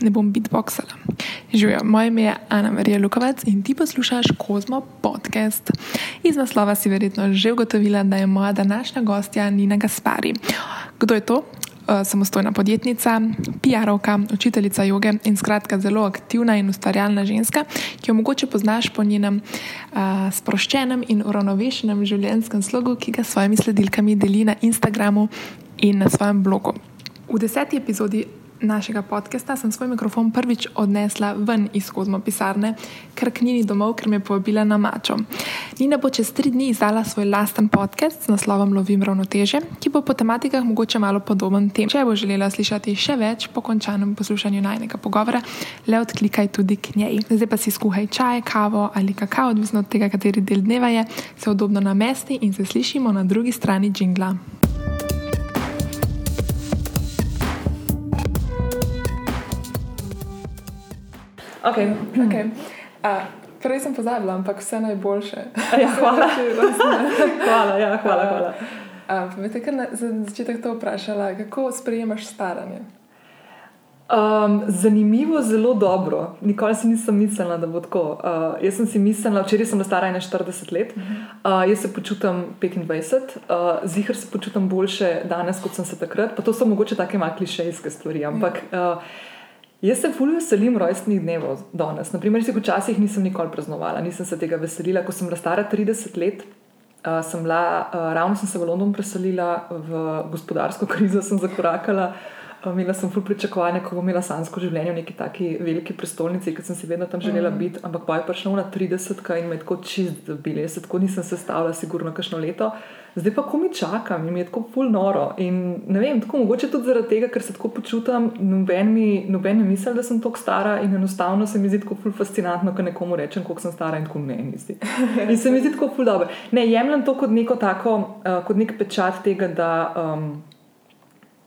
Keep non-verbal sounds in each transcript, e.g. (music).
ne bom beatboxala. Živijo, moje ime je Ana Marija Lukovec in ti poslušaš Kozmo podcast. Iz naslova si verjetno že ugotovila, da je moja današnja gostja Nina Gaspari. Kdo je to? Uh, samostojna podjetnica, PR-ovka, učiteljica joge in skratka zelo aktivna in ustvarjalna ženska, ki jo mogoče poznaš po njenem uh, sproščenem in uravnovešenem življenjskem slogu, ki ga s svojimi sledilkami deli na Instagramu in na svojem blogu. V deseti epizodi našega podcasta sem svoj mikrofon prvič odnesla ven iz kozmo pisarne, ker k njeni domov, ker me je povabila na mačo. Nina bo čez tri dni izdala svoj lasten podcast z naslovom Lovim ravnoteže, ki bo po tematikah mogoče malo podoben tem. Če bo želela slišati še več po končanem poslušanju najnega pogovora, le odklikaj tudi k njej. Zdaj pa si skuhaj čaj, kavo ali kakao, odvisno od tega, kateri del dneva je, se udobno namesti in se slišimo na drugi strani džingla. Okay, okay. Uh, prej sem pozabila, ampak vse najboljše. Ja, hvala. (laughs) hvala, ja, hvala, hvala. Uh, Povejte, ker na za začetek to vprašala, kako sprejemaš staranje? Um, zanimivo, zelo dobro. Nikoli si nisem mislila, da bo tako. Uh, jaz sem si mislila, včeraj sem stara 41 let, uh, jaz se počutim 25, uh, zihar se počutim boljše danes, kot sem se takrat. Pa to so mogoče take malo klišejske stvari. Ampak uh, Jaz se fully veselim rojstnih dnev danes. Naprimer, si včasih nisem nikoli praznovala, nisem se tega veselila. Ko sem bila stara 30 let, uh, sem bila, uh, ravno sem se v London preselila, v gospodarsko krizo sem zakorakala. Imela sem fully pričakovanja, ko bom imela sansko življenje v neki taki veliki prestolnici, ker sem si vedno tam želela mm. biti, ampak pa je prišla na 30 in me tako čist dobili. Jaz se tako nisem sestavila, sigurno, kakšno leto zdaj pa ko mi čakam in mi je tako pol noro. In ne vem, tako mogoče tudi zaradi tega, ker se tako počutam, noben mi noben ne misli, da sem tako stara in enostavno se mi zdi tako pol fascinantno, ko nekomu rečem, koliko sem stara in tako meni zdi. (laughs) In se mi zdi tako pol dobro. Ne jemljem to kot neko tako, uh, kot nek pečat tega, da. Um,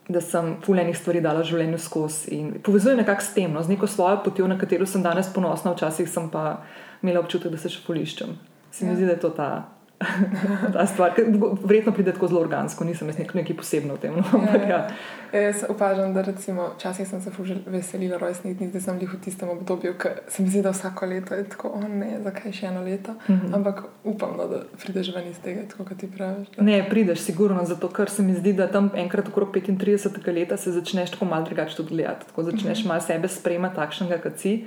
Da sem fulejnih stvari dala življenju skozi in povezujem nekako s tem, no, z neko svojo potjo, na katero sem danes ponosna, včasih sem pa imela občutek, da se še poliščem. Se mi ja. zdi, da je to ta (laughs) ta stvar, ki verjetno pride tako zelo organsko, nisem jaz nekaj posebno v tem. No? Ja, ja. Ja, jaz opažam, da recimo včasih sem se veselila rojstnih dni, zdaj sem jih v tistem obdobju, ker se mi zdi, da vsako leto je tako, oh, ne, zakaj še eno leto. Mm -hmm. Ampak upam, no, da prideš ven iz tega, tako kot ti praviš. Da. Ne, prideš, sigurno, zato ker se mi zdi, da tam enkrat okrog 35 let se začneš tako malo drugače gledati, tako začneš mm -hmm. malo sebe sprejemati takšnega, kot si.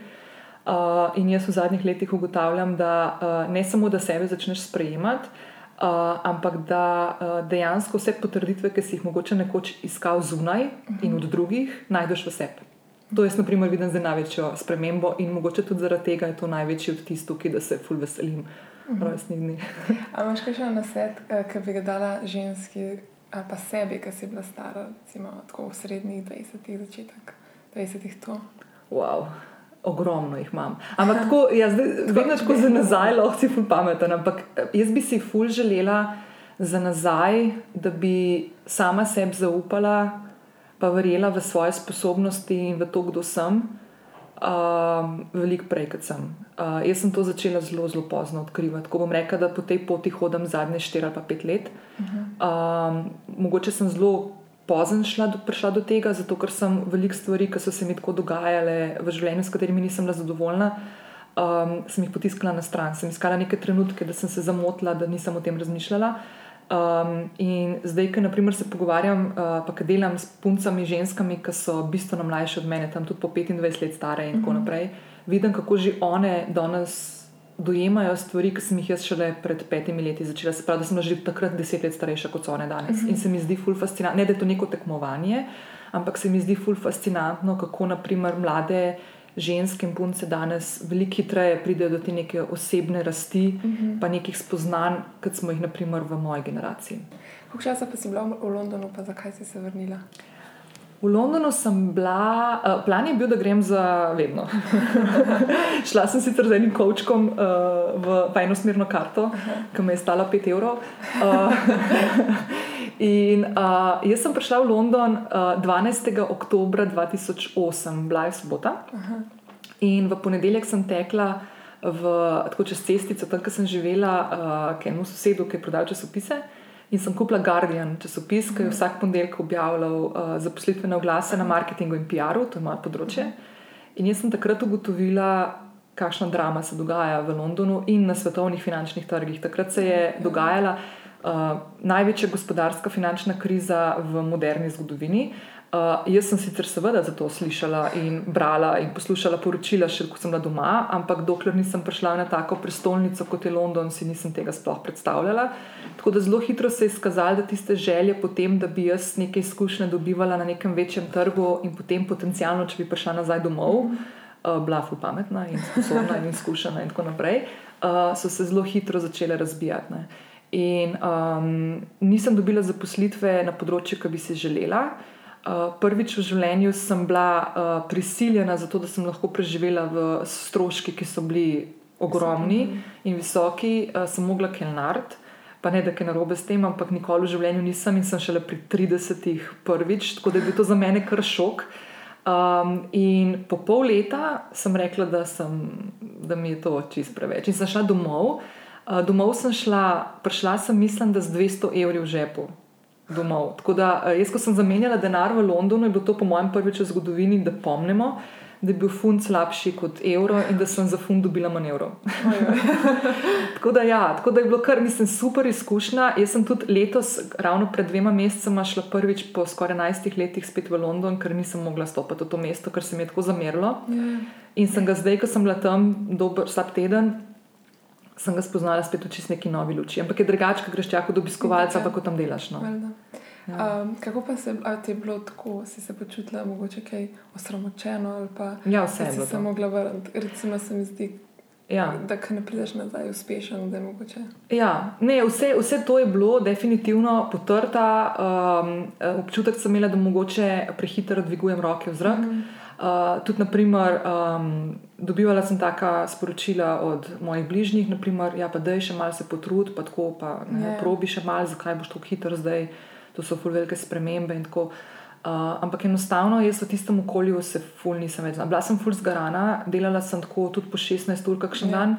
Uh, in jaz v zadnjih letih ugotavljam, da uh, ne samo, da sebe začneš sprejemati, uh, ampak da uh, dejansko vse potrditve, ki si jih mogoče nekoč iskal zunaj uh -huh. in od drugih, najdeš v sebi. To jaz, na primer, vidim za največjo spremembo in mogoče tudi zaradi tega je to največji odtis tukaj, da se ful veselim mhm. rojstnih dni. Ali imaš še en nasvet, ki bi ga dala ženski ali pa sebi, ki si bila stara, recimo tako v srednjih 20-ih, začetek 20-ih to? Wow. Ogromno jih imam. Ampak tako, jaz vedno tako za nazaj, lahko si ful pameten. Ampak eh, jaz bi si ful želela za nazaj, da bi sama sebi zaupala, pa verjela v svoje sposobnosti in v to, kdo sem. Um, veliko prej, kot sem. Uh, jaz sem to začela zelo, zelo pozno odkrivati. Ko bom rekla, da po tej poti hodim zadnje 4 ali 5 let. Uh -huh. um, mogoče sem zelo pozno šla, prišla do tega, zato ker sem veliko stvari, ki so se mi tako dogajale v življenju, s katerimi nisem bila zadovoljna, um, sem jih potiskala na stran. Sem iskala neke trenutke, da sem se zamotila, da nisem o tem razmišljala. Um, in zdaj, ki naprimer, se pogovarjam, uh, pa ki delam s puncami, ženskami, ki so bistveno mlajše od mene, tam tudi po 25 let stare in tako mhm. naprej, vidim, kako že one danes dojemajo stvari, ki sem jih jaz šele pred petimi leti začela. Se pravi, da sem že takrat deset let starejša kot so one danes. Uh mhm. -huh. In se mi zdi ful fascinantno, ne da je to neko tekmovanje, ampak se mi zdi ful fascinantno, kako naprimer mlade. Ženske in punce danes veliko hitreje pridejo do te neke osebne rasti, uh mhm. -huh. pa nekih spoznanj, kot smo jih, naprimer, v moji generaciji. Kako časa pa si bila v Londonu, pa zakaj si se vrnila? V Londonu sem bila, uh, plan je bil, da grem za vedno. (laughs) Šla sem sicer z enim kočkom uh, v enosmerno karto, ki me je stala 5 evrov. Uh, (laughs) in uh, jaz sem prišla v London uh, 12. oktober 2008, bila je sobota. In v ponedeljek sem tekla v, tako čez cestico, tam, kjer sem živela, uh, k enemu sosedu, ki je prodal časopise In sem kupila Guardian časopis, ki je vsak ponedeljek objavljal uh, zaposlitvene oglase na marketingu in PR-u, to je moje področje. In jaz sem takrat ugotovila, kakšna drama se dogaja v Londonu in na svetovnih finančnih trgih. Takrat se je dogajala uh, največja gospodarska finančna kriza v moderni zgodovini. Uh, jaz sem sicer seveda za to slišala in brala in poslušala poročila, še ko sem bila doma, ampak dokler nisem prišla na tako prestolnico kot je London, si nisem tega sploh predstavljala. Tako da zelo hitro se je izkazalo, da tiste želje potem, da bi jaz nekaj izkušnje dobivala na nekem večjem trgu in potem potencialno, če bi prišla nazaj domov, uh, bila fu pametna in sposobna in izkušena in tako naprej, uh, so se zelo hitro začele razbijati. Ne. In um, nisem dobila zaposlitve na področju, ki bi si želela. Uh, prvič v življenju sem bila uh, prisiljena, zato da sem lahko preživela v stroški, ki so bili ogromni in visoki, uh, sem mogla kelnart. Pa ne, da je narobe s tem, ampak nikoli v življenju nisem in sem šele pri 30-ih prvič, tako da je bil to za mene kar šok. Um, in po pol leta sem rekla, da, sem, da mi je to čist preveč. In sem šla domov. Uh, domov sem šla, prišla sem, mislim, da z 200 evri v žepu domov. Tako da, eh, jaz, ko sem zamenjala denar v Londonu, je bilo to po mojem prvič v zgodovini, da pomnimo, da je bil funt slabši kot evro in da sem za funt dobila manevro. (laughs) tako, da, ja, tako da je bilo kar, mislim, super izkušnja. Jaz sem tudi letos, ravno pred dvema mesecema, šla prvič po skoraj 11 letih spet v London, ker nisem mogla stopiti v to mesto, ker se mi je tako zamerilo. Yeah. Ja. In sem ga zdaj, ko sem bila tam dober vsak teden, sem ga spoznala spet v čist neki novi luči. Ampak je drugače, ko greš čakati do obiskovalca, pa ko tam delaš. No. Ja. Um, kako pa se ti je bilo tako, si se počutila mogoče kaj osramočeno? Ja, vse je. Si se mogla vrniti, recimo se mi zdi. Ja. Da, ki ne prideš nazaj, uspešen, da je mogoče. Ja, ne, vse, vse to je bilo definitivno potrta. Um, občutek sem imela, da mogoče prehitro dvigujem roke v zrak. Mm -hmm. Uh, tudi, naprimer, um, dobivala sem taka sporočila od mojih bližnjih, naprimer, ja, pa da je še malce se potrud, pa tako, pa ne, yeah. Ja. probi še malce, zakaj boš tako hitro zdaj, to so ful velike spremembe in tako. Uh, ampak enostavno, jaz v tistem okolju se ful nisem več. Bila sem ful zgarana, delala sem tako tudi po 16 ur, kakšen yeah. Ja. dan,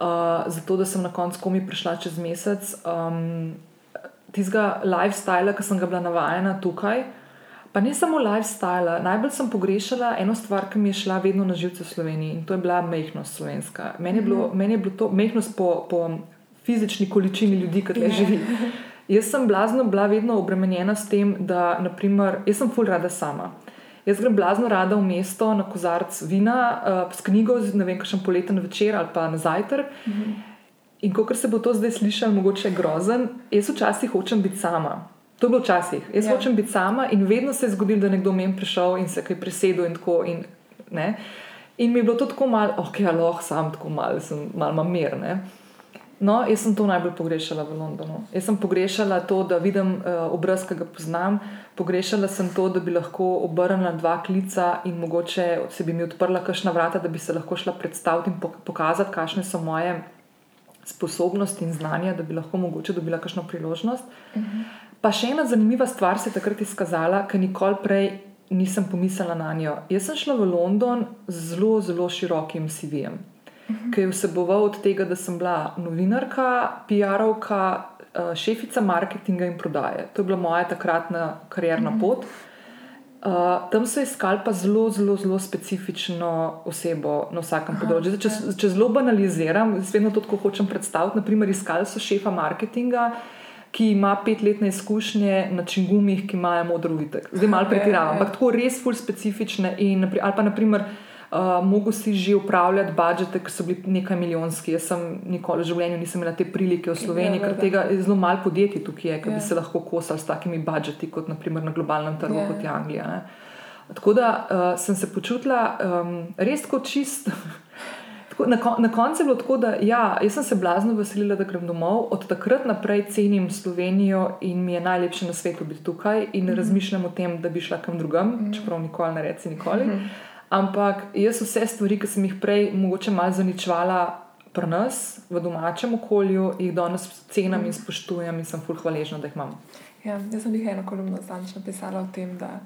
uh, zato da sem na koncu komi prišla čez mesec. Um, Tistega lifestyla, ki sem ga bila navajena tukaj, Pa ne samo lifestyle, najbolj sem pogrešala eno stvar, ki mi je šla vedno na živce v Sloveniji in to je bila mehkost slovenska. Meni je bilo, mm. meni je bilo to mehkost po, po fizični količini ljudi, ki tukaj živi. Jaz sem blazno bila vedno obremenjena s tem, da, naprimer, jaz sem full rada sama. Jaz grem blazno rada v mesto na kozarc vina uh, s knjigo, ne vem, kakšen poleten večer ali pa na zajtrk. Mm -hmm. In ko se bo to zdaj slišalo, mogoče grozen, jaz včasih hočem biti sama. To je bilo včasih. Jaz ja. hočem biti sama in vedno se je zgodilo, da je nekdo meni prišel in se kaj presedel in tako. In, in mi je bilo to tako malo, ok, aloh, sam tako malo, sem malo mir. Ne? No, jaz sem to najbolj pogrešala v Londonu. Jaz sem pogrešala to, da vidim uh, obraz, ki ga poznam, pogrešala sem to, da bi lahko obrnila dva klica in mogoče se bi mi odprla kakšna vrata, da bi se lahko šla predstaviti in pokazati, kakšne so moje sposobnosti in znanja, da bi lahko mogoče dobila kakšno priložnost. Uh mhm. -huh. Pa še ena zanimiva stvar se je takrat izkazala, ker nikoli prej nisem pomislila na njo. Jaz sem šla v London z zelo, zelo širokim CV-jem, uh -huh. ki je vseboval od tega, da sem bila novinarka, PR-ovka, eh, šefica marketinga in prodaje. To je bila moja takratna karjerna uh -huh. pot. Uh, tam so iskali pa zelo, zelo, zelo specifično osebo na vsakem področju. Zdaj, če, če zelo banaliziram, vedno to tako hočem predstaviti. Naprimer, iskali so šefa marketinga, uh, ki ima petletne izkušnje na čingumih, ki imajo modro vitek. Zdaj malo pretiravam, ampak tako res ful specifične. In, ali pa naprimer. Uh, Mogoče si že upravljati budžete, ki so bili nekaj milijonski. Jaz sem nikoli v življenju nisem imela te prilike v Sloveniji, ker tega je zelo malo podjetij tukaj, je, ki bi ja. se lahko kosali s takimi budžeti, kot naprimer na globalnem trgu, yeah. Ja. kot je Anglija. Ne. Tako da uh, sem se počutila um, res kot čist. Na, kon, na koncu je bilo tako, da ja, sem se blazno veselila, da grem domov. Od takrat naprej cenim Slovenijo in mi je najlepše na svetu biti tukaj in mm -hmm. razmišljam o tem, da bi šla kam drugam, mm -hmm. čeprav nikoli ne reci nikoli. Mm -hmm. Ampak jaz vse stvari, ki sem jih prej mogoče malo zaničvala pri nas, v domačem okolju, jih danes cenim mm in spoštujem in sem fulh hvaležna, da jih imam. Ja, jaz sem jih eno kolumno zadnjič napisala o tem, da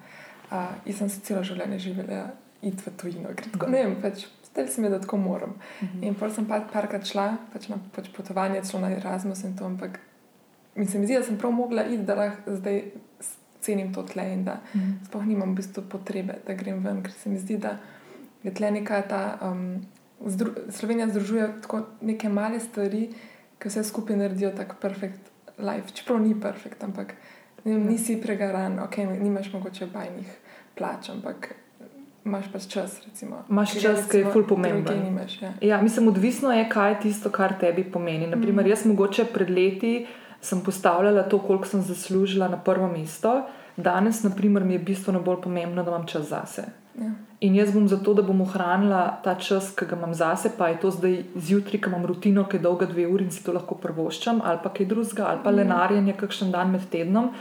uh, sem se celo življenje živela iti v tujino. Mm -hmm. Ne vem, pač zdaj se mi da tako moram. Mm -hmm. In potem sem pa parkrat šla pač na pač potovanje, celo na Erasmus in to, ampak mi se mi zdi, da sem prav mogla iti, da lahko zdaj cenim to tle in da mm. sploh nimam v bistvu potrebe, da grem ven, ker se mi zdi, da je tle neka ta. Um, zdru, Slovenija združuje tako neke male stvari, ki vse skupaj naredijo tako perfekt life. Čeprav ni perfekt, ampak ne, mm. nisi pregaran, ok, nimaš mogoče bajnih plač, ampak. Imáš pač čas, recimo. Imáš čas, ki je ful pomemben. Nimaš, ja. ja, mislim, odvisno je, kaj je tisto, kar tebi pomeni. Naprimer, mm. jaz mogoče pred leti sem postavljala to, koliko sem zaslužila na prvo mesto. Danes, naprimer, mi je bistveno bolj pomembno, da imam čas zase. Ja. In jaz bom zato, da bom ohranila ta čas, ki ga imam zase, pa je to zdaj zjutraj, ki imam rutino, ki je dolga dve uri in si to lahko prvoščam, ali pa kaj drugega, ali pa mm. lenarjenje, kakšen dan med tednom.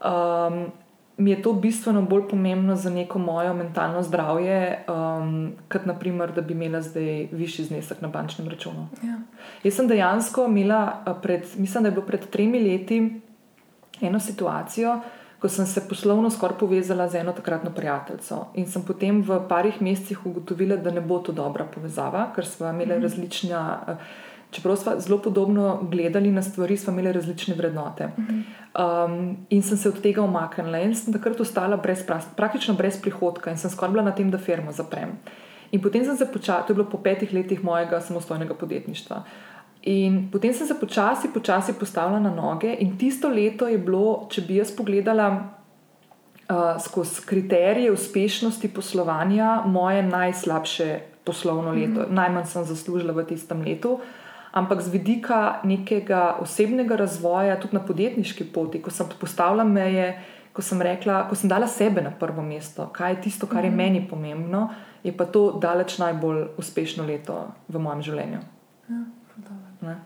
Um, mi je to bistveno bolj pomembno za neko mojo mentalno zdravje, um, kot naprimer, da bi imela zdaj višji znesek na bančnem računu. Ja. Jaz sem dejansko imela, pred, mislim, da je bilo pred tremi leti, eno situacijo, ko sem se poslovno skoraj povezala z eno takratno prijateljico. In sem potem v parih mesecih ugotovila, da ne bo to dobra povezava, ker smo imeli mhm. različna. Uh, čeprav smo zelo podobno gledali na stvari, smo imeli različne vrednote. Um, in sem se od tega omaknila in sem takrat ostala brez, praktično brez prihodka in sem skrbela na tem, da firmo zaprem. In potem sem se počasi, to je bilo po petih letih mojega samostojnega podjetništva. In potem sem se počasi, počasi postavila na noge, in tisto leto je bilo, če bi jaz pogledala uh, skozi kriterije uspešnosti poslovanja, moje najslabše poslovno leto. Mm -hmm. Najmanj sem zaslužila v tistem letu. Uh, ampak z vidika nekega osebnega razvoja, tudi na podjetniški poti, ko sem postavila meje, ko sem rekla, ko sem dala sebe na prvo mesto, kaj je tisto, kar je mm meni pomembno, je pa to daleč najbolj uspešno leto v mojem življenju. Ja,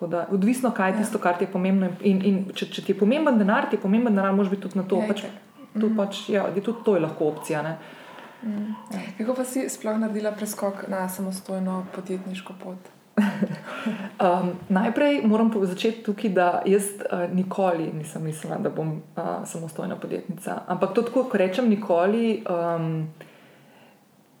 Da, odvisno, kaj je tisto, kar ti je pomembno. In, in če, če ti je pomemben denar, ti je pomemben denar, moraš biti tudi na to. Ja, pač, to mm. pač, ja, je tudi to je lahko opcija. Mm. Ja. Kako pa si sploh naredila preskok na samostojno podjetniško pot? (laughs) um, najprej moram začeti tukaj, da jaz uh, nikoli nisem mislila, da bom uh, samostojna podjetnica. Ampak to, ko rečem, nikoli. Um,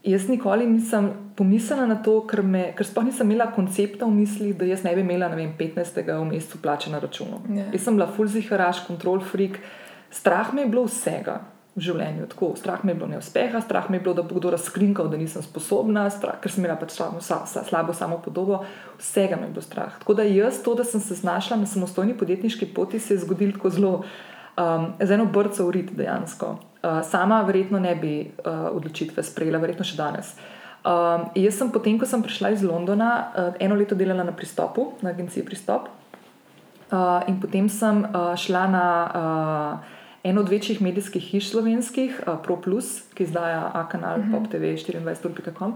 Jaz nikoli nisem pomislila na to, ker, me, ker sploh nisem imela koncepta v mislih, da jaz ne bi imela vem, 15. v mesecu plače na računu. Yeah. Ja. Jaz sem bila fulziharaš, kontrol freak, strah me je bilo vsega v življenju. Tako, strah me je bilo neuspeha, strah me je bilo, da bo kdo razkrinkal, da nisem sposobna, strah, ker sem imela pač slabo, slabo samo podobo. Vsega me je bilo strah. Tako da jaz to, da sem se znašla na samostojni podjetniški poti, se je zgodilo tako zelo um, z eno brco v rit dejansko. Uh, sama verjetno ne bi uh, odločitve sprejela, verjetno še danes. Um, jaz sem potem, ko sem prišla iz Londona, uh, eno leto delala na pristopu, na agenciji Pristop. Uh, in potem sem uh, šla na uh, en od večjih medijskih hiš slovenskih, uh, ProPlus, ki izdaja A-kanal, uh mhm. -huh. PopTV 24.com.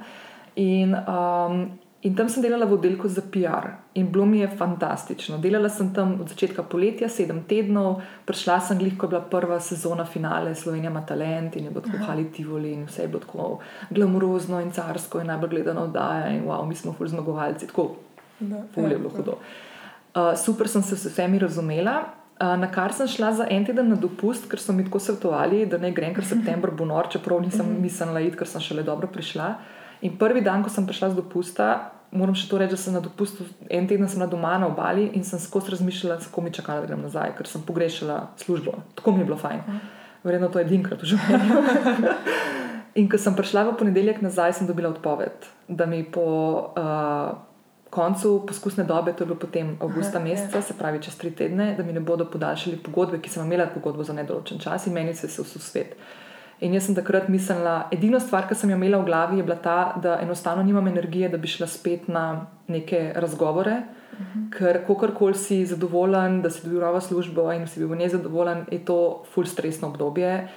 In, um, in tam sem delala v oddelku za PR in bilo mi je fantastično. Delala sem tam od začetka poletja, sedem tednov, prišla sem glih, ko je bila prva sezona finale Slovenija ima talent in je bilo tako hali Tivoli in vse je bilo tako glamurozno in carsko in najbolj gledano oddaja in wow, mi smo ful zmagovalci, tako ful je bilo hudo. Uh, super sem se s vsemi razumela. Na kar sem šla za en teden na dopust, ker so mi tako svetovali, da ne grem, ker september bo nor, čeprav nisem mhm. mislila iti, ker sem šele dobro prišla. In prvi dan, ko sem prišla z dopusta, moram še to reči, da sem na dopustu, en teden sem na doma na obali in sem skozi razmišljala, kako mi čakala, da grem nazaj, ker sem pogrešala službo. Tako mi je bilo fajn. Verjetno to je edinkrat v življenju. (laughs) in ko sem prišla v ponedeljek nazaj, sem dobila odpoved, da mi po. Uh, koncu poskusne dobe, to je bilo potem avgusta Aha, meseca, je. se pravi čez tri tedne, da mi ne bodo podaljšali pogodbe, ki sem imela pogodbo za nedoločen čas in meni se je vse svet. In jaz sem takrat mislila, edina stvar, ki sem jo imela v glavi, je bila ta, da enostavno nimam energije, da bi šla spet na neke razgovore, uh mhm. -huh. ker kakorkoli si zadovoljen, da si dobil novo službo in si bil v njej zadovoljen, je to full stresno obdobje.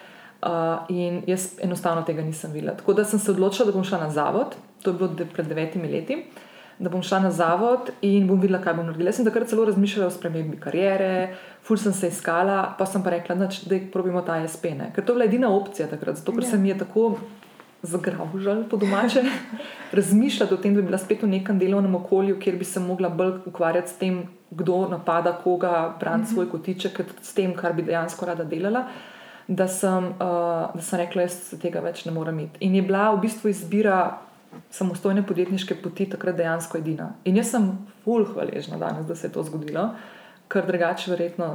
Uh, in jaz enostavno tega nisem videla. Tako da sem se odločila, da bom šla na zavod, to je bilo pred devetimi leti. Uh, da bom šla na zavod in bom videla, kaj bom naredila. Jaz sem takrat celo razmišljala o spremembi kariere, ful sem se iskala, pa sem pa rekla, da je probimo ta SP. Ne? Ker to je bila edina opcija takrat, zato ker ja. se mi je tako zgraužal po domače (laughs) razmišljati o tem, da bi bila spet v nekem delovnem okolju, kjer bi se mogla bolj ukvarjati s tem, kdo napada koga, brati mhm. svoj kotiček, s tem, kar bi dejansko rada delala. Da sem, uh, da sem rekla, da se tega več ne morem imeti. In je bila v bistvu izbira samostojne podjetniške poti takrat dejansko edina. In jaz sem fulh hvaležna danes, da se je to zgodilo, ker drugače verjetno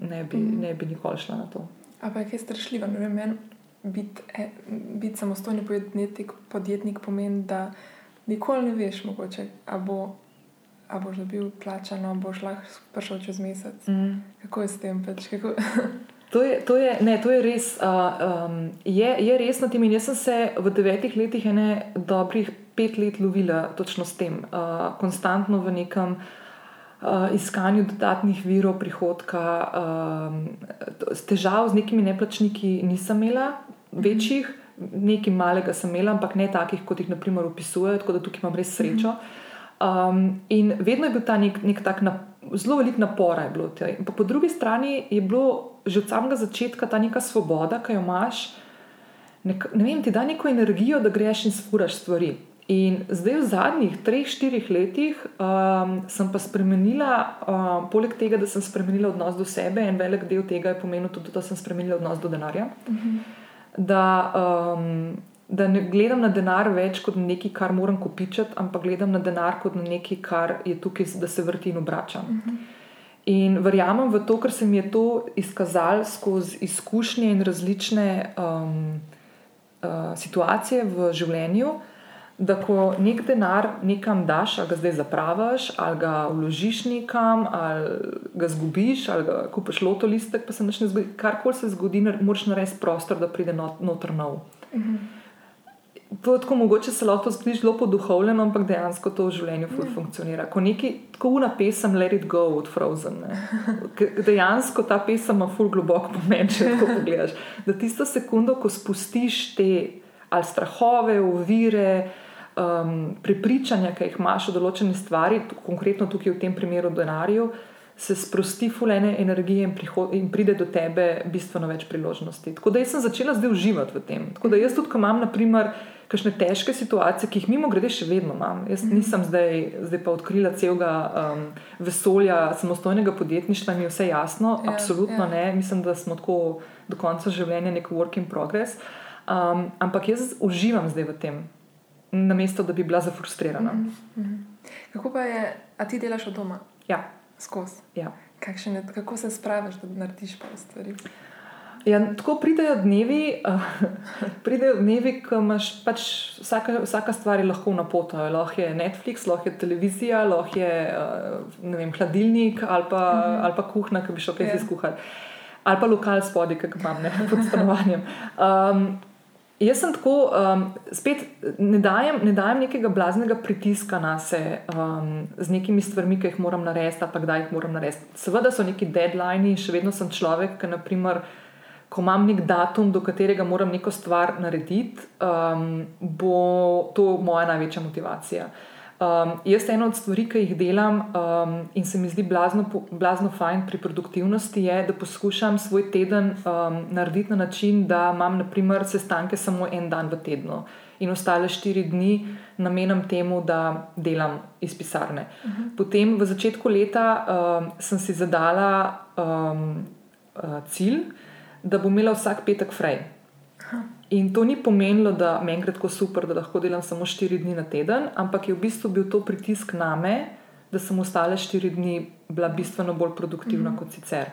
ne bi, mm. ne bi nikoli šla na to. Ampak je strašljivo, ne vem, biti e, bit samostojni podjetnik, podjetnik pomeni, da nikoli ne veš, mogoče, a bo. A boš dobil plačano, boš lahko prišel čez mesec. Mm. Kako je s tem? Pač, kako... To je, to je, ne, to je res. Uh, um, je, je res na tem. Jaz sem se v devetih letih, ene dobrih pet let, lovila točno s tem, uh, konstantno v nekem uh, iskanju dodatnih virov prihodka. Uh, težav z nekimi neplačniki nisem imela, večjih, nekaj malega sem imela, ampak ne takih, kot jih naprimer opisujejo, tako da tukaj imam res srečo. Um, in vedno je bil ta nek, nek tak napor zelo velik napor je bilo. Po drugi strani je bilo že od samega začetka ta neka svoboda, ki jo imaš, nek, ne vem, ti da neko energijo, da greš in spuraš stvari. In zdaj, v zadnjih treh, štirih letih, um, sem pa spremenila, um, poleg tega, da sem spremenila odnos do sebe, en velik del tega je pomenil tudi, da sem spremenila odnos do denarja. Uh mhm. -huh. Da um, da ne gledam na denar več kot na nekaj, kar moram kupičati, ampak gledam na denar kot na nekaj, kar je tukaj, da se vrti in obrača. Uh mhm. -huh. In verjamem v to, ker se mi je to izkazalo skozi izkušnje in različne um, uh, situacije v življenju. Da, ko nek denar nekam daš, ali ga zdaj zapraviš, ali ga vložiš nekam, ali ga zgubiš, ali ga kupiš loto listek, pa se ne zgodi, karkoli se zgodi, moraš narediti prostor, da pride noter nov. Uh mhm. -huh. Tako mogoče se lahko zgodi zelo poduhovljeno, ampak dejansko to v življenju ful mm. funkcionira. Ko neki tako una pesem Let It Go od Frozen. Dejansko ta pesem ima ful globoko pomen, če tako pogledaš. Da tisto sekundo, ko spustiš te ali strahove, ovire, um, prepričanja, ki jih imaš o določeni stvari, konkretno tukaj v tem primeru denarju, se sprosti fulene energije in, in pride do tebe bistveno več priložnosti. Tako da jaz sem začela zdaj uživati v tem. Tako da jaz tudi, ko imam, naprimer, kakšne težke situacije, ki jih mimo grede še vedno imam. Jaz mhm. nisem zdaj, zdaj pa odkrila celega um, vesolja samostojnega podjetništva, mi je vse jasno, ja, absolutno ja. ne. Mislim, da smo tako do konca življenja nek work in progress. Um, ampak jaz uživam zdaj v tem, namesto da bi bila zafrustrirana. Mm -hmm. Kako pa je, a ti delaš od doma? Ja. Skozi. Ja. Kako se spraviš, da narediš pa stvari? Ja, tako pridejo dnevi, uh, (laughs) pridejo dnevi, ko imaš pač vsaka, vsaka stvar lahko na potu. Lahko je Netflix, lahko je televizija, lahko je uh, vem, hladilnik ali pa, uh mhm. -huh. ali pa kuhna, ki bi šel kaj yeah. Ja. izkuhati. Ali pa lokal spodaj, ki ga imam ne, (laughs) pod stanovanjem. Um, jaz sem tako, um, spet ne dajem, ne dajem nekega blaznega pritiska na sebe um, z nekimi stvarmi, ki jih moram narediti, pa kdaj jih moram narediti. Seveda so neki deadlines, še vedno sem človek, ki naprimer ko imam nek datum, do katerega moram neko stvar narediti, um, bo to moja največja motivacija. Um, jaz eno od stvari, ki jih delam um, in se mi zdi blazno, blazno fajn pri produktivnosti, je, da poskušam svoj teden um, narediti na način, da imam naprimer sestanke samo en dan v tednu in ostale štiri dni namenam temu, da delam iz pisarne. Uh mhm. -huh. Potem v začetku leta um, sem si zadala um, uh, cilj, da bom imela vsak petek fraj. In to ni pomenilo, da meni gre tako super, da lahko delam samo 4 dni na teden, ampak je v bistvu bil to pritisk na me, da sem ostale 4 dni bila bistveno bolj produktivna mm -hmm. kot sicer.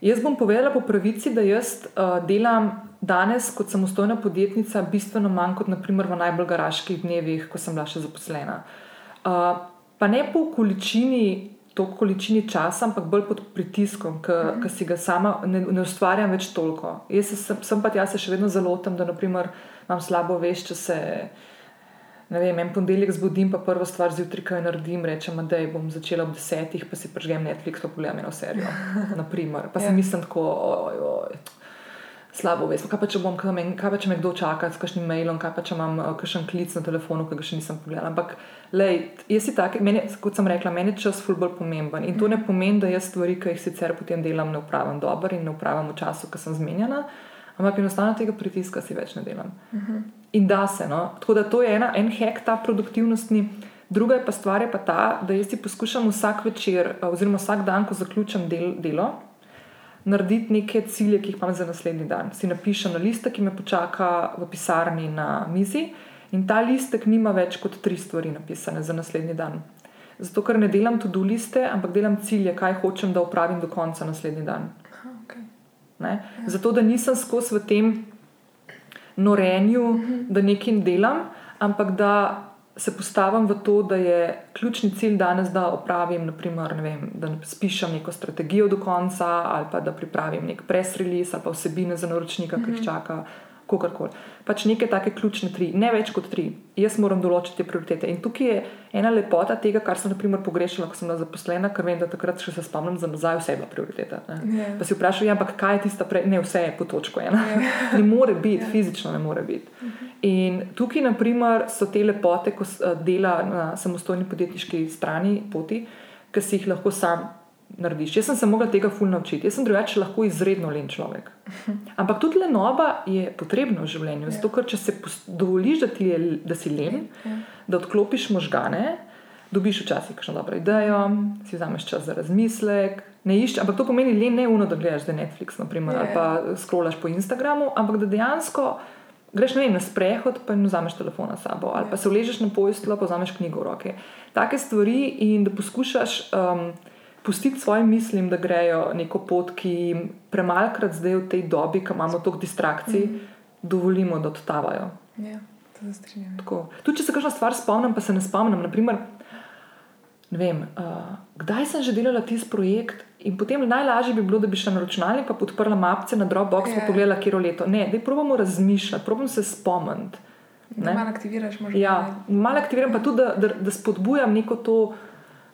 Jaz bom povedala po pravici, da jaz uh, delam danes kot samostojna podjetnica bistveno manj kot naprimer v najbolj garaških dnevih, ko sem bila še zaposlena. Uh, pa ne po količini to količini časa, ampak bolj pod pritiskom, ki mm. si ga sama ne, ne ustvarjam več toliko. Jaz sem, sem pa jaz se še vedno zelo tam, da naprimer, imam slabo veš, če se. Vem, en ponedeljek zbudim, pa prvo stvar zjutraj, kaj naredim, rečem, da bom začela ob desetih, pa si prežgem Netflix, pa pogledam eno serijo. (laughs) Naprimer. Pa ja. si mislim tako, oj, oj, slabo vest. Kaj pa če, bom, kaj pa če me kdo čaka s kakšnim mailom, kaj pa če imam uh, kakšen klic na telefonu, ki ga še nisem pogledala. Ampak, lej, jaz si tak, meni, kot sem rekla, meni je čas ful bolj pomemben. In to ne pomeni, da jaz stvari, ki jih sicer potem delam, ne upravim dobro in ne upravim v času, ko sem zmenjena. Ampak enostavno tega pritiska si več ne delam. Uh mhm. -huh. In da se. No? Tako da to je ena, en hek ta produktivnostni. Druga je pa stvar je pa ta, da jaz si poskušam vsak večer, oziroma vsak dan, ko zaključim del, delo, narediti neke cilje, ki jih imam za naslednji dan. Si napišem na listek, ki me počaka v pisarni na mizi, in ta listek nima več kot tri stvari napisane za naslednji dan. Zato, ker ne delam tudi liste, ampak delam cilje, kaj hočem, da opravim do konca naslednji dan. Aha, okay. Ja. Zato, da nisem skozi v tem norenju, mm -hmm. da nekaj delam, ampak da se postavim v to, da je ključni cilj danes, da opravim, naprimer, ne vem, da spišem neko strategijo do konca, ali pa da pripravim nek press release ali pa vsebine za naročnika, mm -hmm. ki jih mhm. čaka kakorkoli. Pač neke take ključne tri, ne več kot tri. Jaz moram določiti te prioritete. In tukaj je ena lepota tega, kar sem naprimer pogrešala, ko sem bila zaposlena, ker vem, da takrat še se spomnim za nazaj, vse je bila prioriteta. Yeah. Ja. Pa si vprašal, ja, ampak kaj je tista prej, ne vse je po točko ena. Yeah. Ja. (laughs) ne more biti, yeah. Ja. fizično ne more biti. Uh mhm. -huh. In tukaj, naprimer, so te lepote, ko dela na samostojni podjetniški strani poti, ki si jih lahko sam narediš. Jaz sem se mogla tega ful naučiti, jaz sem drugače lahko izredno len človek. (laughs) Ampak tudi lenoba je potrebna v življenju. Zato, ker če se dovoliš, da, je, da si len, da odklopiš možgane, dobiš včasih kakšno dobro idejo, si vzameš čas za razmislek. Ne iščeš, ampak to pomeni le ne uno, da gledaš Netflix naprimer, ali pa scrollaš po Instagramu, ampak da dejansko greš vem, na sprehod, pa ne vzameš telefona s sabo, ali pa se vležeš na pojstvo, pa vzameš knjigo v roke. Take stvari in da poskušaš. Um, pustiti svojim mislim, da grejo neko pot, ki jim premalkrat zdaj v tej dobi, ko imamo toliko distrakcij, mm -hmm. dovolimo, da odtavajo. Ja, to se strinjam. Tudi če se kakšno stvar spomnim, pa se ne spomnim. Naprimer, ne vem, uh, kdaj sem že delala tisti projekt. In potem najlažje bi bilo, da bi šla na računalnik in podprla mapce na Dropbox in ja. pogledala, kje je leto. Ne, da probujemo razmišljati, probujemo se spomniti. Malo aktiviraš, možno. Ja, malo aktiviram, pa tudi, da, da, da spodbujam neko to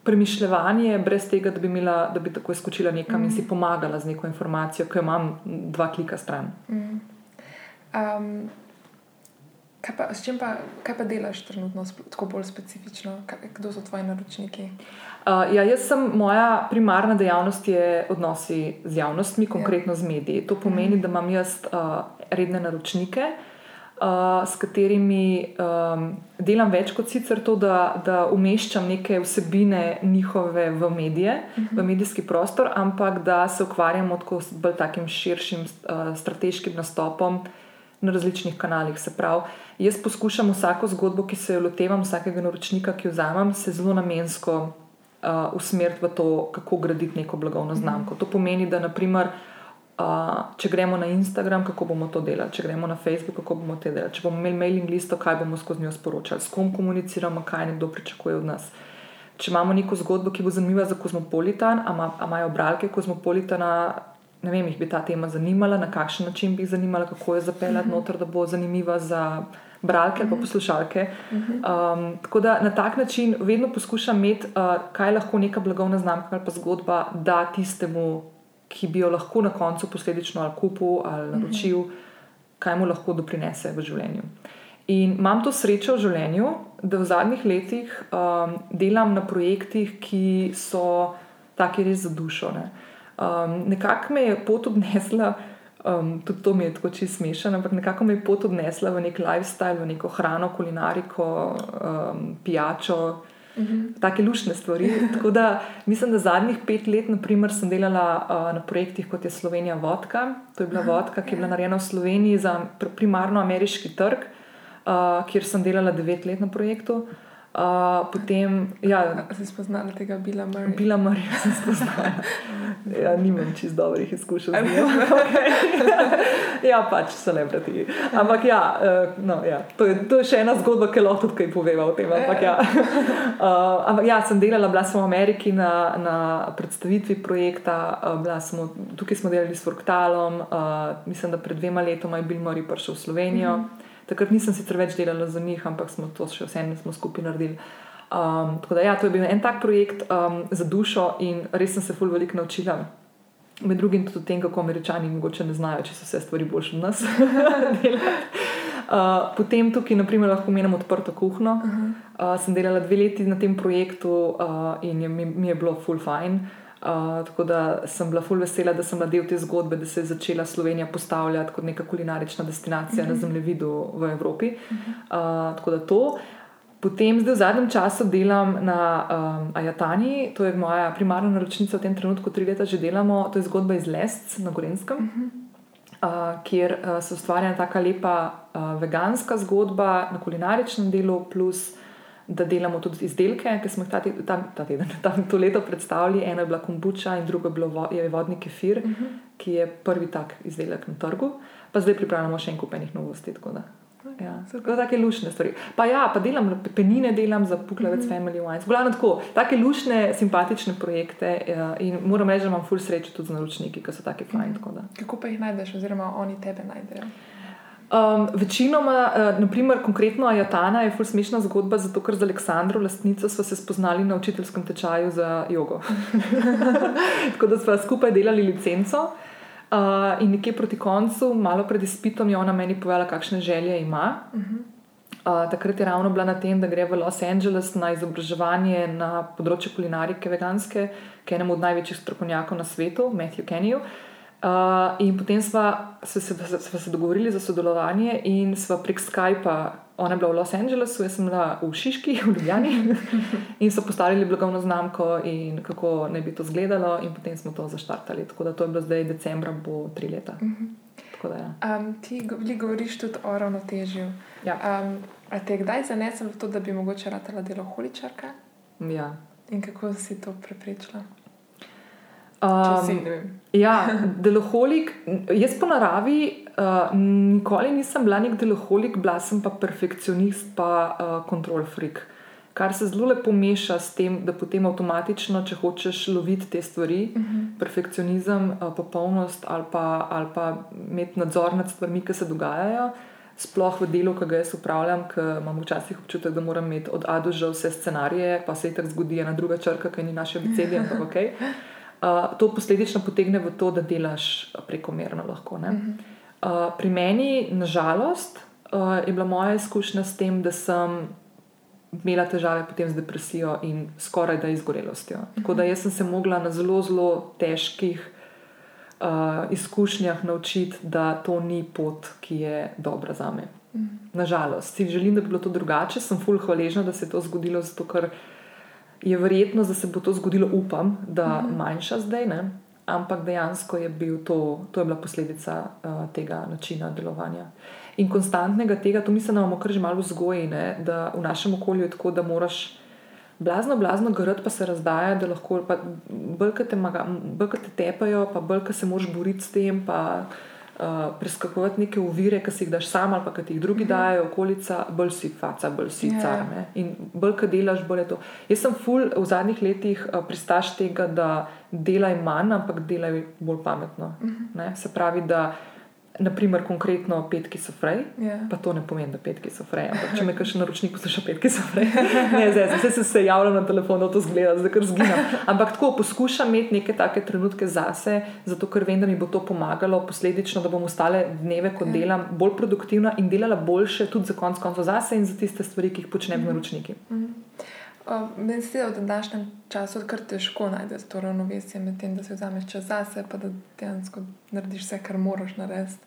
premišljanje, brez tega, da bi, imela, da bi tako skočila nekam mm. in si mm. pomagala z neko informacijo, ki jo imam dva klika stran. Mm. Um, kaj, pa, pa, kaj pa delaš trenutno, tako bolj specifično? Kaj, kdo so tvoji naročniki? Uh, ja, jaz sem, moja primarna dejavnost je odnosi z javnostmi, konkretno ja. z mediji. To pomeni, mm. da imam jaz uh, redne naročnike uh, s katerimi um, delam več kot sicer to, da, da umeščam neke vsebine njihove v medije, uh -huh. v mhm. medijski prostor, ampak da se ukvarjamo tako s bolj takim širšim uh, strateškim nastopom. Na različnih kanalih. Se pravi, jaz poskušam vsako zgodbo, ki se jo lotevam, vsakega naročnika, ki jo vzamem, se zelo namensko uh, usmeriti v to, kako graditi neko blagovno znamko. To pomeni, da naprimer, uh, če gremo na Instagram, kako bomo to delali, če gremo na Facebook, kako bomo to delali, če bomo imeli mailing listo, kaj bomo skozi njo sporočali, s kom komuniciramo, kaj nekdo pričakuje od nas. Če imamo neko zgodbo, ki bo zanimiva za kozmopolitan, a imajo bralke kozmopolitana, ne vem, jih bi ta tema zanimala, na kakšen način bi jih zanimala, kako jo zapeljati uh mhm. -huh. noter, da bo zanimiva za bralke ali uh -huh. poslušalke. Uh -huh. um, tako da na tak način vedno poskušam imeti, uh, kaj lahko neka blagovna znamka ali pa zgodba da tistemu ki bi jo lahko na koncu posledično ali kupil ali naročil, mm -hmm. kaj mu lahko doprinese v življenju. In imam to srečo v življenju, da v zadnjih letih um, delam na projektih, ki so taki res za dušo. Ne. Um, nekako me je pot odnesla, um, tudi to mi je tako čisto smešno, ampak nekako me je pot odnesla v nek lifestyle, v neko hrano, kulinariko, um, pijačo. -hmm. Take lušne stvari. Tako da mislim, da zadnjih pet let, naprimer, sem delala uh, na projektih kot je Slovenija Vodka. To je bila vodka, ki je bila narejena v Sloveniji za primarno ameriški trg, uh, kjer sem delala devet let na projektu. Uh, Uh, potem, ja, si spoznala tega Bila Murray? Bila Murray, sem spoznala. (laughs) ja, nimam čist dobrih izkušenj. (laughs) okay. ja, pač celebrity. Ampak ja, uh, no, ja. To, je, to je še ena zgodba, ki lahko tudi kaj poveva o tem. Ampak ja. (laughs) Uh, ampak ja, sem delala, bila sem v Ameriki na, na predstavitvi projekta, uh, smo, tukaj smo delali s Fruktalom, uh, mislim, da pred dvema letoma je Bill Murray prišel v Slovenijo. Mm -hmm. Takrat nisem sicer več delala za njih, ampak smo to še vseeno skupaj naredili. Um, tako da, ja, to je bil en tak projekt um, za dušo in res sem se fulj veliko naučila. Med drugim tudi o tem, kako američani morda ne znajo, če so vse stvari boljše od nas. (laughs) uh, potem tukaj, naprimer, lahko menim odprto kuhno. Uh -huh. uh, sem delala dve leti na tem projektu uh, in je, mi, mi je bilo full fine. Uh, tako da sem bila fully vesela, da sem bila del te zgodbe, da se je začela Slovenija postavljati kot neka kulinarična destinacija mm -hmm. na mhm. zemljevidu v Evropi. Mm -hmm. uh, tako da to. Potem, zdaj v zadnjem času delam na um, Ajatani, to je moja primarna naročnica v tem trenutku, tri leta že delamo. To je zgodba iz Lesc na Gorenskem, mm -hmm. uh, kjer uh, se ustvarja tako lepa uh, veganska zgodba na kulinaričnem delu, plus da delamo tudi izdelke, ki smo jih ta, ta, ta teden, ta, to leto predstavili. Ena je bila kombuča in druga vo, je vodni kefir, uh -huh. ki je prvi tak izdelek na trgu. Pa zdaj pripravljamo še en kup enih novosti. Ja, tako take lušne stvari. Pa ja, pa delam penine, delam za Puklavec mm -hmm. Family Wines. Glavno tako, take lušne, simpatične projekte ja, in moram reči, da imam ful srečo tudi z naročniki, ki so taki fajn. Mm -hmm. Kako pa jih najdeš, oziroma oni tebe najdejo? Um, večinoma, uh, naprimer, konkretno Ajatana je ful smešna zgodba, zato ker z Aleksandro, lastnico, smo se spoznali na učiteljskem tečaju za jogo. (laughs) tako da smo skupaj delali licenco. Uh, in nekje proti koncu, malo pred izpitom, je ona meni povedala, kakšne želje ima. Uh -huh. uh, takrat je ravno bila na tem, da gre v Los Angeles na izobraževanje na področju kulinarike veganske, ki je enemu od največjih strokovnjakov na svetu, Matthew Kenny. Uh, in potem smo se, se, se dogovorili za sodelovanje in smo prek Skypa ona je bila v Los Angelesu, jaz sem bila v Šiški, v Ljubljani, (laughs) in so postavili blagovno znamko in kako naj bi to izgledalo, in potem smo to zaštartali. Tako da to je bilo zdaj decembra, bo tri leta. Da, ja. um, ti govoriš tudi o ravnotežju. Ja. Um, a te kdaj zanesel v to, da bi mogoče ratela delo holičarka? Ja. In kako si to preprečila? Um, ja, (laughs) deloholik, jaz po naravi uh, nikoli nisem bila nek deloholik, bila sem pa perfekcionist, pa uh, control freak. Kar se zelo lepo meša s tem, da potem avtomatično, če hočeš loviti te stvari, uh mhm. -huh. perfekcionizem, uh, popolnost ali pa, ali pa imeti nadzor nad stvarmi, ki se dogajajo. Sploh v delu, ki ga jaz upravljam, ker imam včasih občutek, da moram imeti od A do Ž vse scenarije, pa se jih tako zgodi ena druga črka, ki ni naše besedje, ampak ok. (laughs) Uh, to posledično potegne v to, da delaš prekomerno. Lahko, uh -huh. uh, pri meni, nažalost, uh, je bila moja izkušnja s tem, da sem imela težave z depresijo in skoraj da izgorelostjo. Uh -huh. Tako da sem se mogla na zelo, zelo težkih uh, izkušnjah naučiti, da to ni pot, ki je dobra za me. Uh -huh. Nažalost, si želim, da bi bilo to drugače. Sem fulh hvaležna, da se je to zgodilo, zato ker je verjetno, da se bo to zgodilo, upam, da mhm. manjša zdaj, ne? ampak dejansko je, bil to, to je bila posledica uh, tega načina delovanja. In konstantnega tega, to mislim, da imamo kar že malo vzgoji, ne? da v našem okolju je tako, da moraš blazno, blazno grati, pa se razdaja, da lahko brkate te tepajo, pa brkate se moraš boriti s tem. Pa, uh, preskakovati neke uvire, ki si jih daš sam ali pa ki jih drugi mm -hmm. dajo, okolica, bolj si faca, bolj si yeah. Ja. car. Ne? In bolj, ki delaš, bolj je to. Jaz sem ful v zadnjih letih uh, pristaš tega, da delaj manj, ampak delaj bolj pametno. Mm -hmm. Se pravi, da naprimer, konkretno petki so fraj, yeah. Ja. pa to ne pomeni, da petki so fraj. Ampak če me (laughs) kaj še naročnik posluša, petki so fraj. (laughs) ne, zdaj, zdaj se, se javljam na telefon, da to zgleda, zdaj kar zginam. Ampak tako poskušam imeti neke take trenutke zase, zato ker vem, da mi bo to pomagalo, posledično, da bom ostale dneve, ko yeah. Ja. delam, bolj produktivna in delala boljše, tudi za konc koncev zase in za tiste stvari, ki jih počnem mm -hmm. naročniki. Mm -hmm. Meni se v današnjem času kar težko najti to ravnovesje med tem, da si vzameš čas zase, pa da dejansko narediš vse, kar moraš narediti.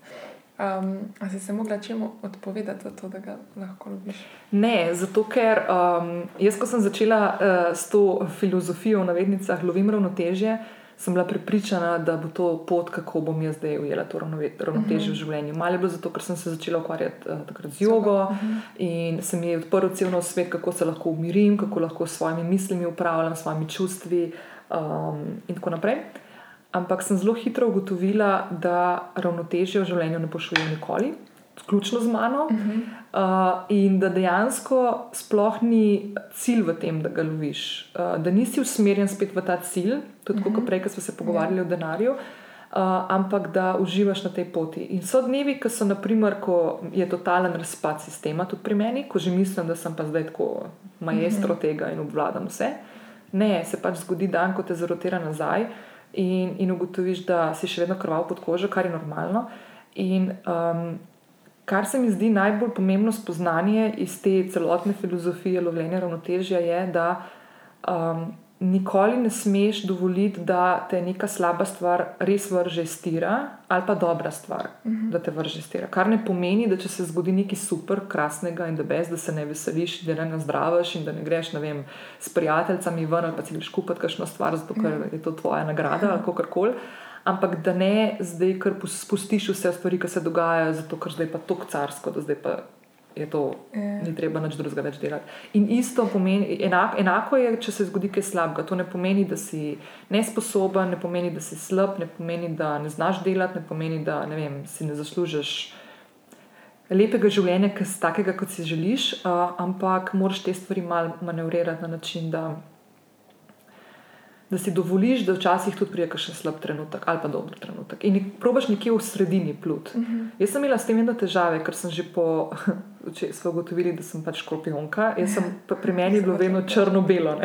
Um, a si se mogla čemu odpovedati to, da ga lahko ljubiš? Ne, zato ker um, jaz, ko sem začela uh, s to filozofijo v navednicah, lovim ravnotežje sem bila prepričana, da bo to pot, kako bom jaz zdaj ujela to ravnotežje v mhm. življenju. Malo je bilo zato, ker sem se začela ukvarjati uh, z jogo uh mhm. -huh. in se mi je odprl cel nov svet, kako se lahko umirim, kako lahko s svojimi mislimi upravljam, s svojimi čustvi um, in tako naprej. Ampak sem zelo hitro ugotovila, da ravnotežje v življenju ne pošilja nikoli vključno z mano, uh -huh. uh, in da dejansko sploh ni cilj v tem, da ga loviš, uh, da nisi usmerjen spet v ta cilj, tudi uh -huh. kot prej, ko smo se pogovarjali yeah. o denarju. Uh, ampak da uživaš na tej poti. In so dnevi, ko, so, naprimer, ko je totalen razpad sistema, tudi pri meni, ko že mislim, da sem pa zdaj tako majstro mm -hmm. tega in obvladam vse. Ne, se pač zgodi dan, ko te zarotira nazaj in, in ugotoviš, da si še vedno krval pod kožo, kar je normalno. In um, Kar se mi zdi najbolj pomembno spoznanje iz te celotne filozofije lovljenja ravnotežja je, da um, nikoli ne smeš dovoliti, da te neka slaba stvar res vrže iz tira, ali pa dobra stvar, uh mhm. -huh. da te vrže iz tira. Kar ne pomeni, da če se zgodi nekaj super, krasnega in da brez, da se ne veseliš, da ne nazdraviš in da ne greš vem, s prijateljicami ven ali pa si greš kupiti kakšno stvar, zato ker mhm. je to tvoja nagrada ali kako koli ampak da ne zdaj, ker spustiš vse stvari, ki se dogajajo, zato ker zdaj pa to carsko, da zdaj pa je to, Ja. ni treba nič drugega več delati. In isto pomeni, enako, enako je, če se zgodi kaj slabega. To ne pomeni, da si nesposoben, ne pomeni, da si slab, ne pomeni, da ne znaš delati, ne pomeni, da ne vem, si ne zaslužiš lepega življenja, je takega, kot si želiš, uh, ampak moraš te stvari malo manevrirati na način, da, da si dovoliš, da včasih tudi prije še slab trenutek ali pa dober trenutek. In probaš nekje v sredini plut. Uh -huh. Jaz sem imela s tem vedno težave, ker sem že po. (laughs) Če smo ugotovili, da sem pač škorpionka, jaz sem (laughs) pri meni bilo vedno črno-belo. (laughs)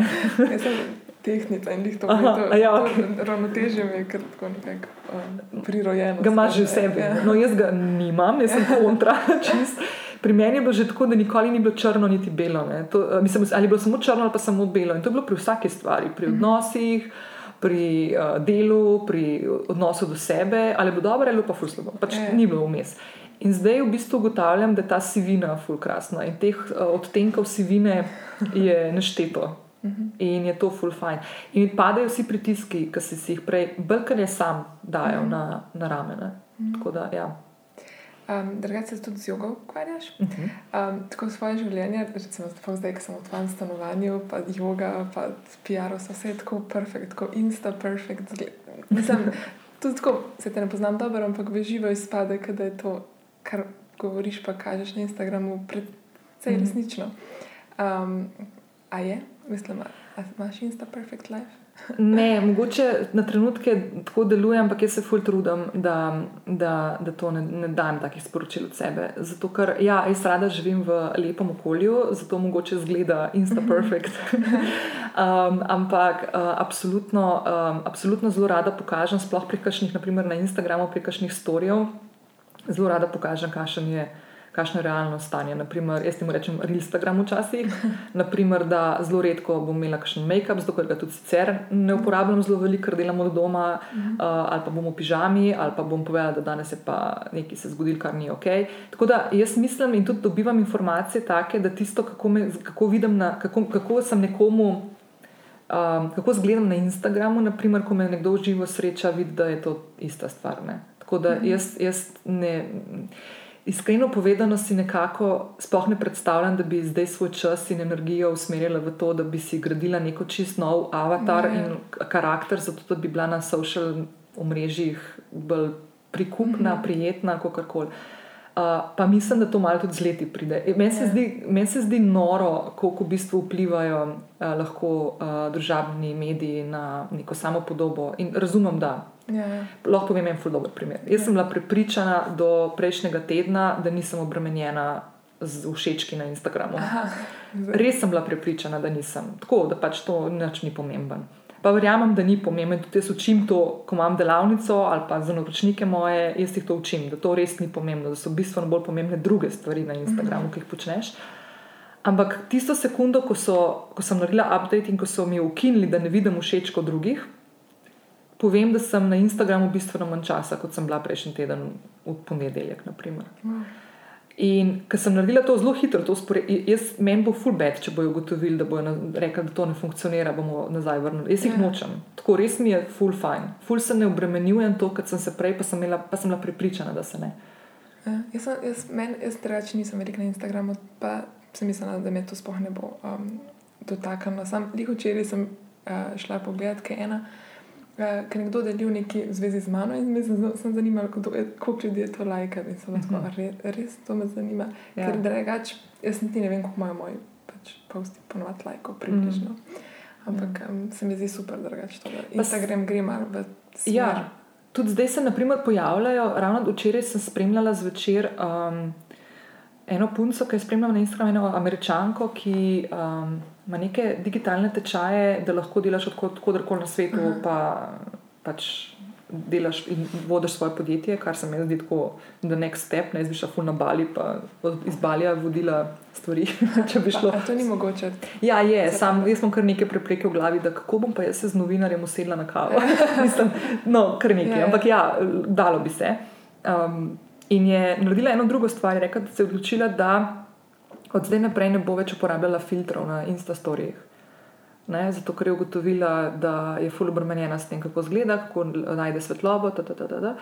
tehnica in jih to Aha, to- a ja, okej. Ravnotežje mi je kar tako nekako um, prirojeno. Ga imaš že v sebi. ja. No, jaz ga nimam, jaz sem kontra. Čist. Pri meni je bilo že tako, da nikoli ni bilo črno, niti belo. ne. To, eh, mislim, ali je bilo samo črno ali pa samo belo. In to je bilo pri vsaki stvari, pri odnosih, pri uh, delu, pri odnosu do sebe, ali bilo dobro ali pa ful slabo. Pač Ja. ni bilo vmes. In zdaj v bistvu ugotavljam, da je ta sivina fulkrasna in teh uh, odtenkov sivine je nešteto. In je to full fajn. In padajo vsi pritiski, ki si jih prej, brkanje sam dajo na, na ramena. Tako da, ja. Um, Drugače se tudi z jogo ukvarjaš. Mhm. Um, tako svoje življenje, recimo sploh zdaj, ko sem v tvojem stanovanju, pa joga, pa PR, so vse tako perfekt, tako insta perfekt. Mislim, tudi tako, se te ne poznam dobro, ampak v živo izpade, da je to, kar govoriš, pa kažeš na Instagramu, precej Mhm. resnično. Um, a je, mislim, a imaš insta perfect life? Ne, mogoče na trenutke tako delujem, ampak jaz se ful trudim, da, da, da to ne, ne dam takih sporočil od sebe. Zato, ker ja, jaz rada živim v lepem okolju, zato mogoče zgleda insta perfect. (laughs) um, ampak uh, absolutno, um, absolutno zelo rada pokažem, sploh pri kakšnih, naprimer na Instagramu, pri kakšnih storijev, zelo rada pokažem, kakšen je. Kakšno je realno stanje? Naprimer, jaz temu rečem Instagram včasih, (laughs) naprimer, da zelo redko bom imela kakšen make-up, zato ker ga tudi sicer ne uporabljam zelo veliko, ker delamo od doma, uh, ali pa bom v pižami, ali pa bom povedala, da danes je pa nekaj se zgodilo, kar ni ok. Tako da jaz mislim in tudi dobivam informacije take, da tisto, kako, me, kako vidim, na, kako, kako sem nekomu. Um, kako zgledam na Instagramu, naprimer, ko me nekdo živo sreča, vidi, da je to ista stvar. Ne? Tako da jaz, jaz ne, iskreno povedano si nekako sploh ne predstavljam, da bi zdaj svoj čas in energijo usmerila v to, da bi si gradila neko čist nov avatar Ja. in karakter, zato da bi bila na social omrežjih bolj prikupna, prijetna, kako koli. Uh, pa mislim, da to malo tudi z leti pride. E, Meni se, Ja. zdi- meni se zdi noro, koliko v bistvu vplivajo uh, lahko uh, družabni mediji na neko samo podobo. In razumem, da Ja, ja. lahko povem en ful dober primer. Jaz sem bila prepričana do prejšnjega tedna, da nisem obremenjena z všečki na Instagramu. Aha, Res sem bila prepričana, da nisem. Tako da pač to nič ni pomemben. Pa verjamem, da ni pomemben. Tudi jaz učim to, ko imam delavnico ali pa za naročnike moje, jaz jih to učim, da to res ni pomembno, da so bistveno bolj pomembne druge stvari na Instagramu, ki jih počneš. Ampak tisto sekundo, ko, so, ko sem naredila update in ko so mi ukinili, da ne vidim všečko drugih, povem, da sem na Instagramu bistveno manj časa, kot sem bila prejšnji teden v ponedeljek. Wow. In ker sem naredila to zelo hitro, to spore, jaz meni bo full bad, če bojo ugotovili, da bojo rekli, da to ne funkcionira, bomo nazaj vrnili. Jaz jih Ja. nočem. Tako res mi je full fine. Full se ne obremenjujem to, kar sem se prej, pa sem, imela, pa sem bila prepričana, da se ne. Ja, jaz, sem, jaz, men, jaz drugače nisem veliko na Instagramu, pa sem mislila, da me to sploh ne bo um, dotaknilo. Sam včeraj sem uh, šla pogledat, kaj ena, uh, ker nekdo delil nekaj v zvezi z mano in me sem zanimala, je- koliko ljudi je to lajka. In sem lahko, Mhm. res, res to me zanima. Ja. Ja. Ker drugače, jaz niti ne vem, kako imajo moji pač, posti ponovadi lajkov približno. Ampak um, se mi zdi super, drugače to. Mhm. Instagram gre malo v smer. Ja, tudi zdaj se naprimer pojavljajo, ravno včeraj sem spremljala zvečer um, eno punco, ki je spremljala na Instagramu, eno američanko, ki um, ima neke digitalne tečaje, da lahko delaš od koderkoli na svetu, Aha. pa pač delaš in vodiš svoje podjetje, kar se mi zdi tako, da next step, ne jaz bi šla ful na Bali, pa iz Balija vodila stvari, (laughs) če bi šlo. A, a to ni mogoče. Ja, je, sam, jaz imam kar nekaj prepreke v glavi, da kako bom pa jaz se z novinarjem usedla na kavo. (laughs) Mislim, no, kar nekaj, ja. ampak ja, dalo bi se. Um, in je naredila eno drugo stvar, je rekla, da se je odločila, da od zdaj naprej ne bo več uporabljala filtrov na Instastorijih. Ne, zato, ker je ugotovila, da je fully obremenjena s tem, kako izgleda, kako najde svetlobo. Ta, ta, ta, ta, ta.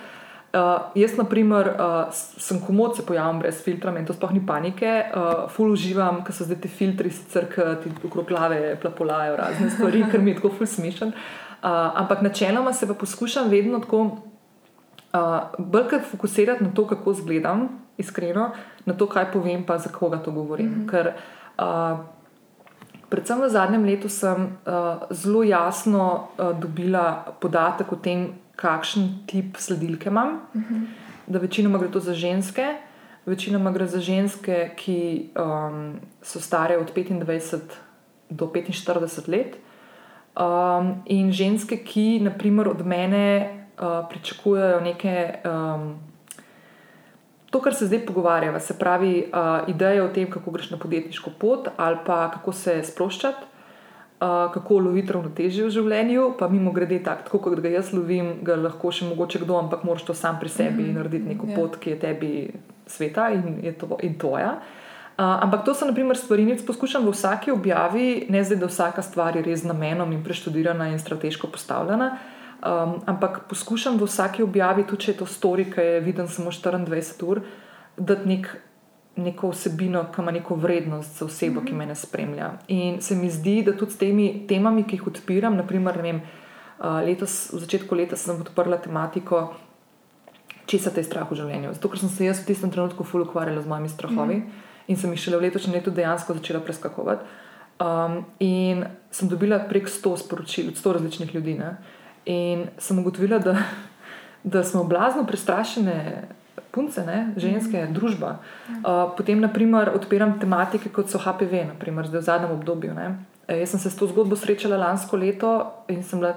Uh, jaz, na primer, uh, sem komod se pojavim brez filtra in to sploh ni panike. Uh, ful uživam, ker so zdaj ti filtri, sicer ti okrog glave plapolajo razne stvari, ker mi je tako ful smešen. Uh, ampak načeloma se pa poskušam vedno tako uh, bolj fokusirati na to, kako izgledam, iskreno, na to, kaj povem, pa za koga to govorim. Mm -hmm. Ker, uh, predvsem v zadnjem letu sem uh, zelo jasno uh, dobila podatek o tem, kakšen tip sledilke imam. Mhm. -huh. Da večinoma gre to za ženske, večinoma gre za ženske, ki um, so stare od 25 do 45 let. Um, in ženske, ki naprimer od mene uh, pričakujejo neke, um, to, kar se zdaj pogovarjava, se pravi, uh, ideje o tem, kako greš na podjetniško pot ali pa kako se sproščati uh, kako loviti ravnotežje v življenju. Pa mimo grede, tak, tako kot ga jaz lovim, ga lahko še mogoče kdo, ampak moraš to sam pri sebi mm -hmm. narediti neko yeah. Ja. pot, ki je tebi sveta in je to in tvoja. Uh, ampak to so naprimer stvari, ki jih poskušam v vsaki objavi, ne zdaj, da vsaka stvar je res z namenom in preštudirana in strateško postavljena. Um, ampak poskušam v vsaki objavi, tudi če je to storika, ki je viden samo 24 ur, dati nek neko vsebino, ki ima neko vrednost za osebo, ki mhm. me spremlja. In se mi zdi, da tudi s temi temami, ki jih odpiram, naprimer, vem, letos, v začetku leta sem odprla tematiko, če se te strah v življenju. Zato, ker sem se jaz v tistem trenutku ful ukvarjala z mojimi strahovi mm. in sem jih šele v letošnjem letu dejansko začela preskakovati. Um, in sem dobila prek 100 sporočil od 100 različnih ljudi. Ne? In sem ugotovila, da, da smo blazno prestrašene punce, ne, ženske, mm. družba. Uh, potem, naprimer, odpiram tematike, kot so HPV, naprimer, zdaj v zadnjem obdobju. Ne. E, jaz sem se s to zgodbo srečala lansko leto in bila,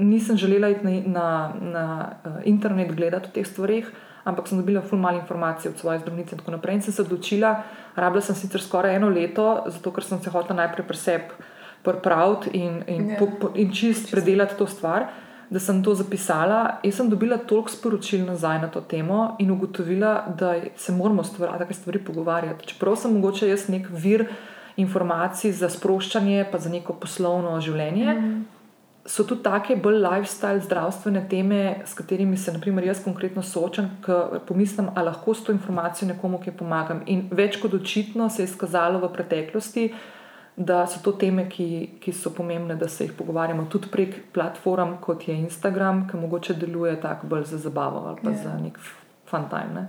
nisem želela iti na, na, na uh, internet gledati o teh stvarih, ampak sem dobila ful malo informacij od svoje zdravnice in tako naprej. In sem se odločila, rabila sem sicer skoraj eno leto, zato ker sem se hotela najprej preseb. Pripraviti in, in, yeah. Ja. in čist predelati to stvar da sem to zapisala. Jaz sem dobila toliko sporočil nazaj na to temo in ugotovila, da se moramo stvar, take stvari pogovarjati. Čeprav sem mogoče jaz nek vir informacij za sproščanje, pa za neko poslovno življenje. Mm. So tudi take bolj lifestyle, zdravstvene teme, s katerimi se, naprimer, jaz konkretno soočam, ker pomislim, ali lahko s to informacijo nekomu, ki pomagam. In več kot očitno se je izkazalo v preteklosti, da so to teme, ki, ki so pomembne, da se jih pogovarjamo tudi prek platform, kot je Instagram, ki mogoče deluje tako bolj za zabavo ali pa yeah. za ja. nek fun time. Ne?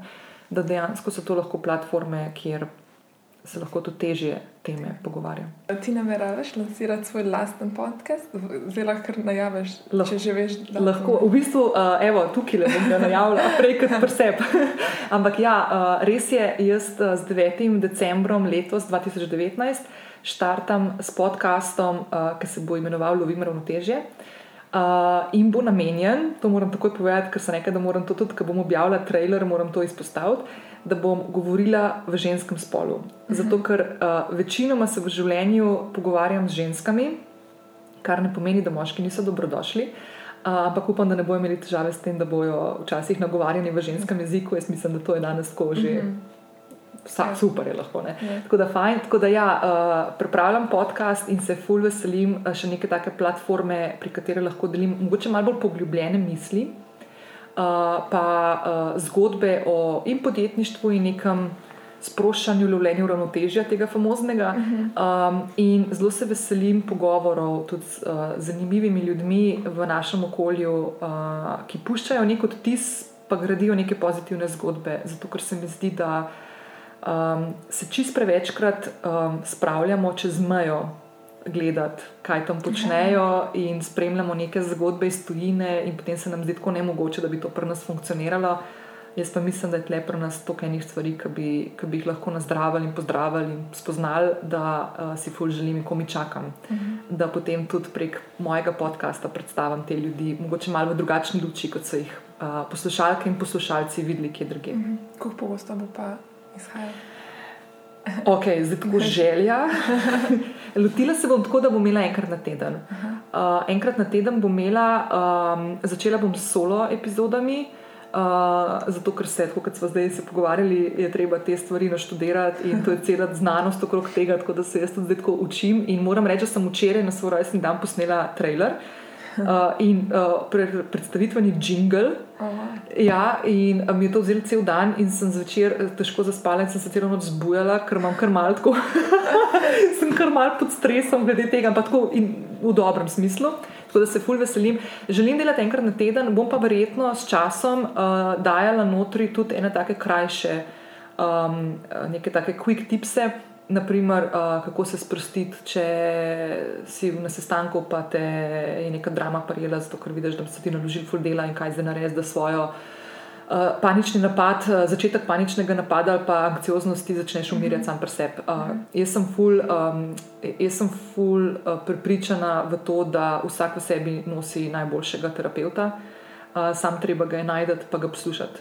Da dejansko so to lahko platforme, kjer se lahko tudi težje teme pogovarjamo. Ti nameravaš lansirati svoj lasten podcast, zelo lahko najaviš, lahko, če že veš, da lahko. V bistvu, uh, evo, tukaj le bom ga najavila, prej kot (laughs) preseb. Ampak ja, uh, res je, jaz uh, z 9. decembrom letos 2019 štartam s podcastom, uh, ki se bo imenoval Lovim ravnotežje. Uh, in bo namenjen, to moram takoj povedati, ker sem rekel, da moram to tudi, ko bom objavila trailer, moram to izpostaviti, da bom govorila v ženskem spolu. -huh. Zato, ker uh, večinoma se v življenju pogovarjam z ženskami, kar ne pomeni, da moški niso dobrodošli. Uh, ampak upam, da ne bojo imeli težave s tem, da bojo včasih nagovarjani v ženskem jeziku. Jaz mislim, da to je danes tako že. Uh mhm. -huh vsak ja. super je lahko. Ja. Tako da, fajn, tako da ja, uh, pripravljam podcast in se ful veselim uh, še neke take platforme, pri kateri lahko delim mogoče malo bolj poglobljene misli, uh, pa uh, zgodbe o in podjetništvu in nekem. Sproščanju lovljenja ravnotežja tega famoznega, uh -huh. um, in zelo se veselim pogovorov tudi z uh, zanimivimi ljudmi v našem okolju, uh, ki puščajo nek odtis, pa gradijo neke pozitivne zgodbe. Zato, ker se mi zdi, da um, se čist prevečkrat um, spravljamo čez mejo gledati, kaj tam počnejo, in spremljamo neke zgodbe iz tujine, in potem se nam zdi tako nemogoče, da bi to pri nas funkcioniralo. Jaz pa mislim, da je tle pri nas toliko enih stvari, ki bi, ki bi jih lahko nazdravili in pozdravili in spoznali, da uh, si ful želim in ko mi čakam. Uh mhm. -huh. Da potem tudi prek mojega podcasta predstavim te ljudi, mogoče malo v drugačni luči, kot so jih uh, poslušalke in poslušalci videli, kje drugje. Uh mhm. -huh. Kako pogosto bo pa izhaja. Ok, zdaj tako želja. (laughs) Lotila se bom tako, da bom imela enkrat na teden. Uh, enkrat na teden bom imela, um, začela bom s solo epizodami. Uh, zato, ker se, kot smo zdaj se pogovarjali, je treba te stvari naštudirati in to je cela znanost okrog tega, tako da se jaz tudi zdaj tako učim. In moram reči, da sem včeraj na svoj rojstni dan posnela trailer. uh, (laughs) in uh, pre, predstavitveni jingle. Ja, in um, mi je to vzelo cel dan, in sem zvečer težko zaspala, in sem se celo noč zbujala, ker imam kar malko. (laughs) sem kar mal pod stresom glede tega, ampak tako in v dobrem smislu. Tako da se ful veselim. Želim delati enkrat na teden, bom pa verjetno s časom uh, dajala notri tudi ene take krajše, um, neke take quick tipse. Naprimer, uh, kako se sprostiti, če si na sestanku, pa te je neka drama parila, zato ker vidiš, da se ti naloži full dela in kaj zdaj naredi, da svojo uh, panični napad, uh, začetek paničnega napada ali pa anksioznosti začneš umirjati mm -hmm. sam pri sebi. Uh, jaz sem full, um, jaz sem full uh, prepričana v to, da vsak v sebi nosi najboljšega terapeuta, uh, sam treba ga je najti, pa ga poslušati.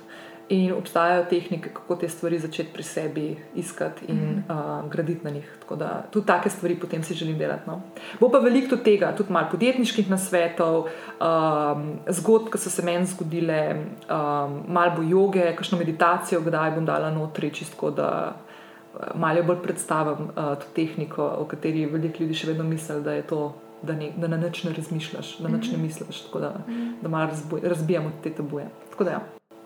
In obstajajo tehnike, kako te stvari začeti pri sebi iskati in mm. uh, graditi na njih. Tako da tudi take stvari potem si želim delati. No. Bo pa veliko tega, tudi malo podjetniških nasvetov, um, zgodb, ki so se meni zgodile, um, malo bo joge, kakšno meditacijo, kdaj bom dala notri, čisto da malo bolj predstavim uh, to tehniko, o kateri veliko ljudi še vedno misli, da je to. Da, ne, da na nič ne razmišljaš, da na nič ne mhm. misliš, tako da, mhm. da malo razbijamo te tabuje. Tako da, ja.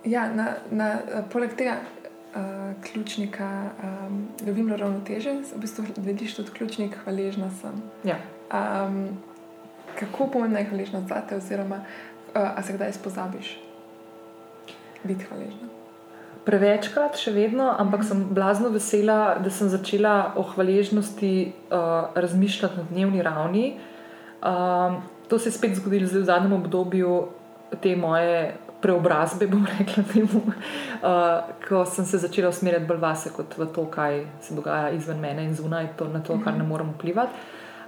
Ja, na, na, eh, poleg tega uh, ključnika um, ljubim ravnoteže, v bistvu vidiš tudi ključnik hvaležna sem. Ja. Um, kako pomembna je hvaležnost za te, oziroma uh, a se kdaj spozabiš biti hvaležna? Prevečkrat, še vedno, ampak sem blazno vesela, da sem začela o hvaležnosti uh, razmišljati na dnevni ravni. Um, to se je spet zgodilo v zadnjem obdobju te moje preobrazbe, bom rekla, temu, uh, (laughs) ko sem se začela usmerjati bolj vase kot v to, kaj se dogaja izven mene in zunaj, to, na to, kar ne mhm. morem vplivati.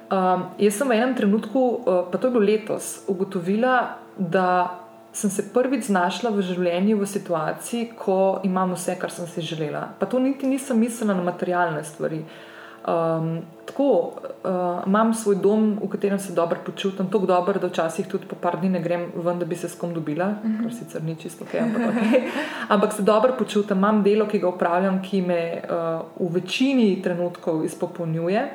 Um, jaz sem v enem trenutku, uh, pa to je bilo letos, ugotovila, da sem se prvič znašla v življenju v situaciji, ko imam vse, kar sem si želela. Pa to niti nisem mislila na materialne stvari. Um, tako uh, imam svoj dom, v katerem se dobro počutim, tako dobro, da včasih tudi po par dni ne grem ven, da bi se s kom dobila, uh mhm. -huh. kar sicer ni čisto ok, ampak, okay. (laughs) ampak se dobro počutim, imam delo, ki ga upravljam, ki me uh, v večini trenutkov izpopolnjuje.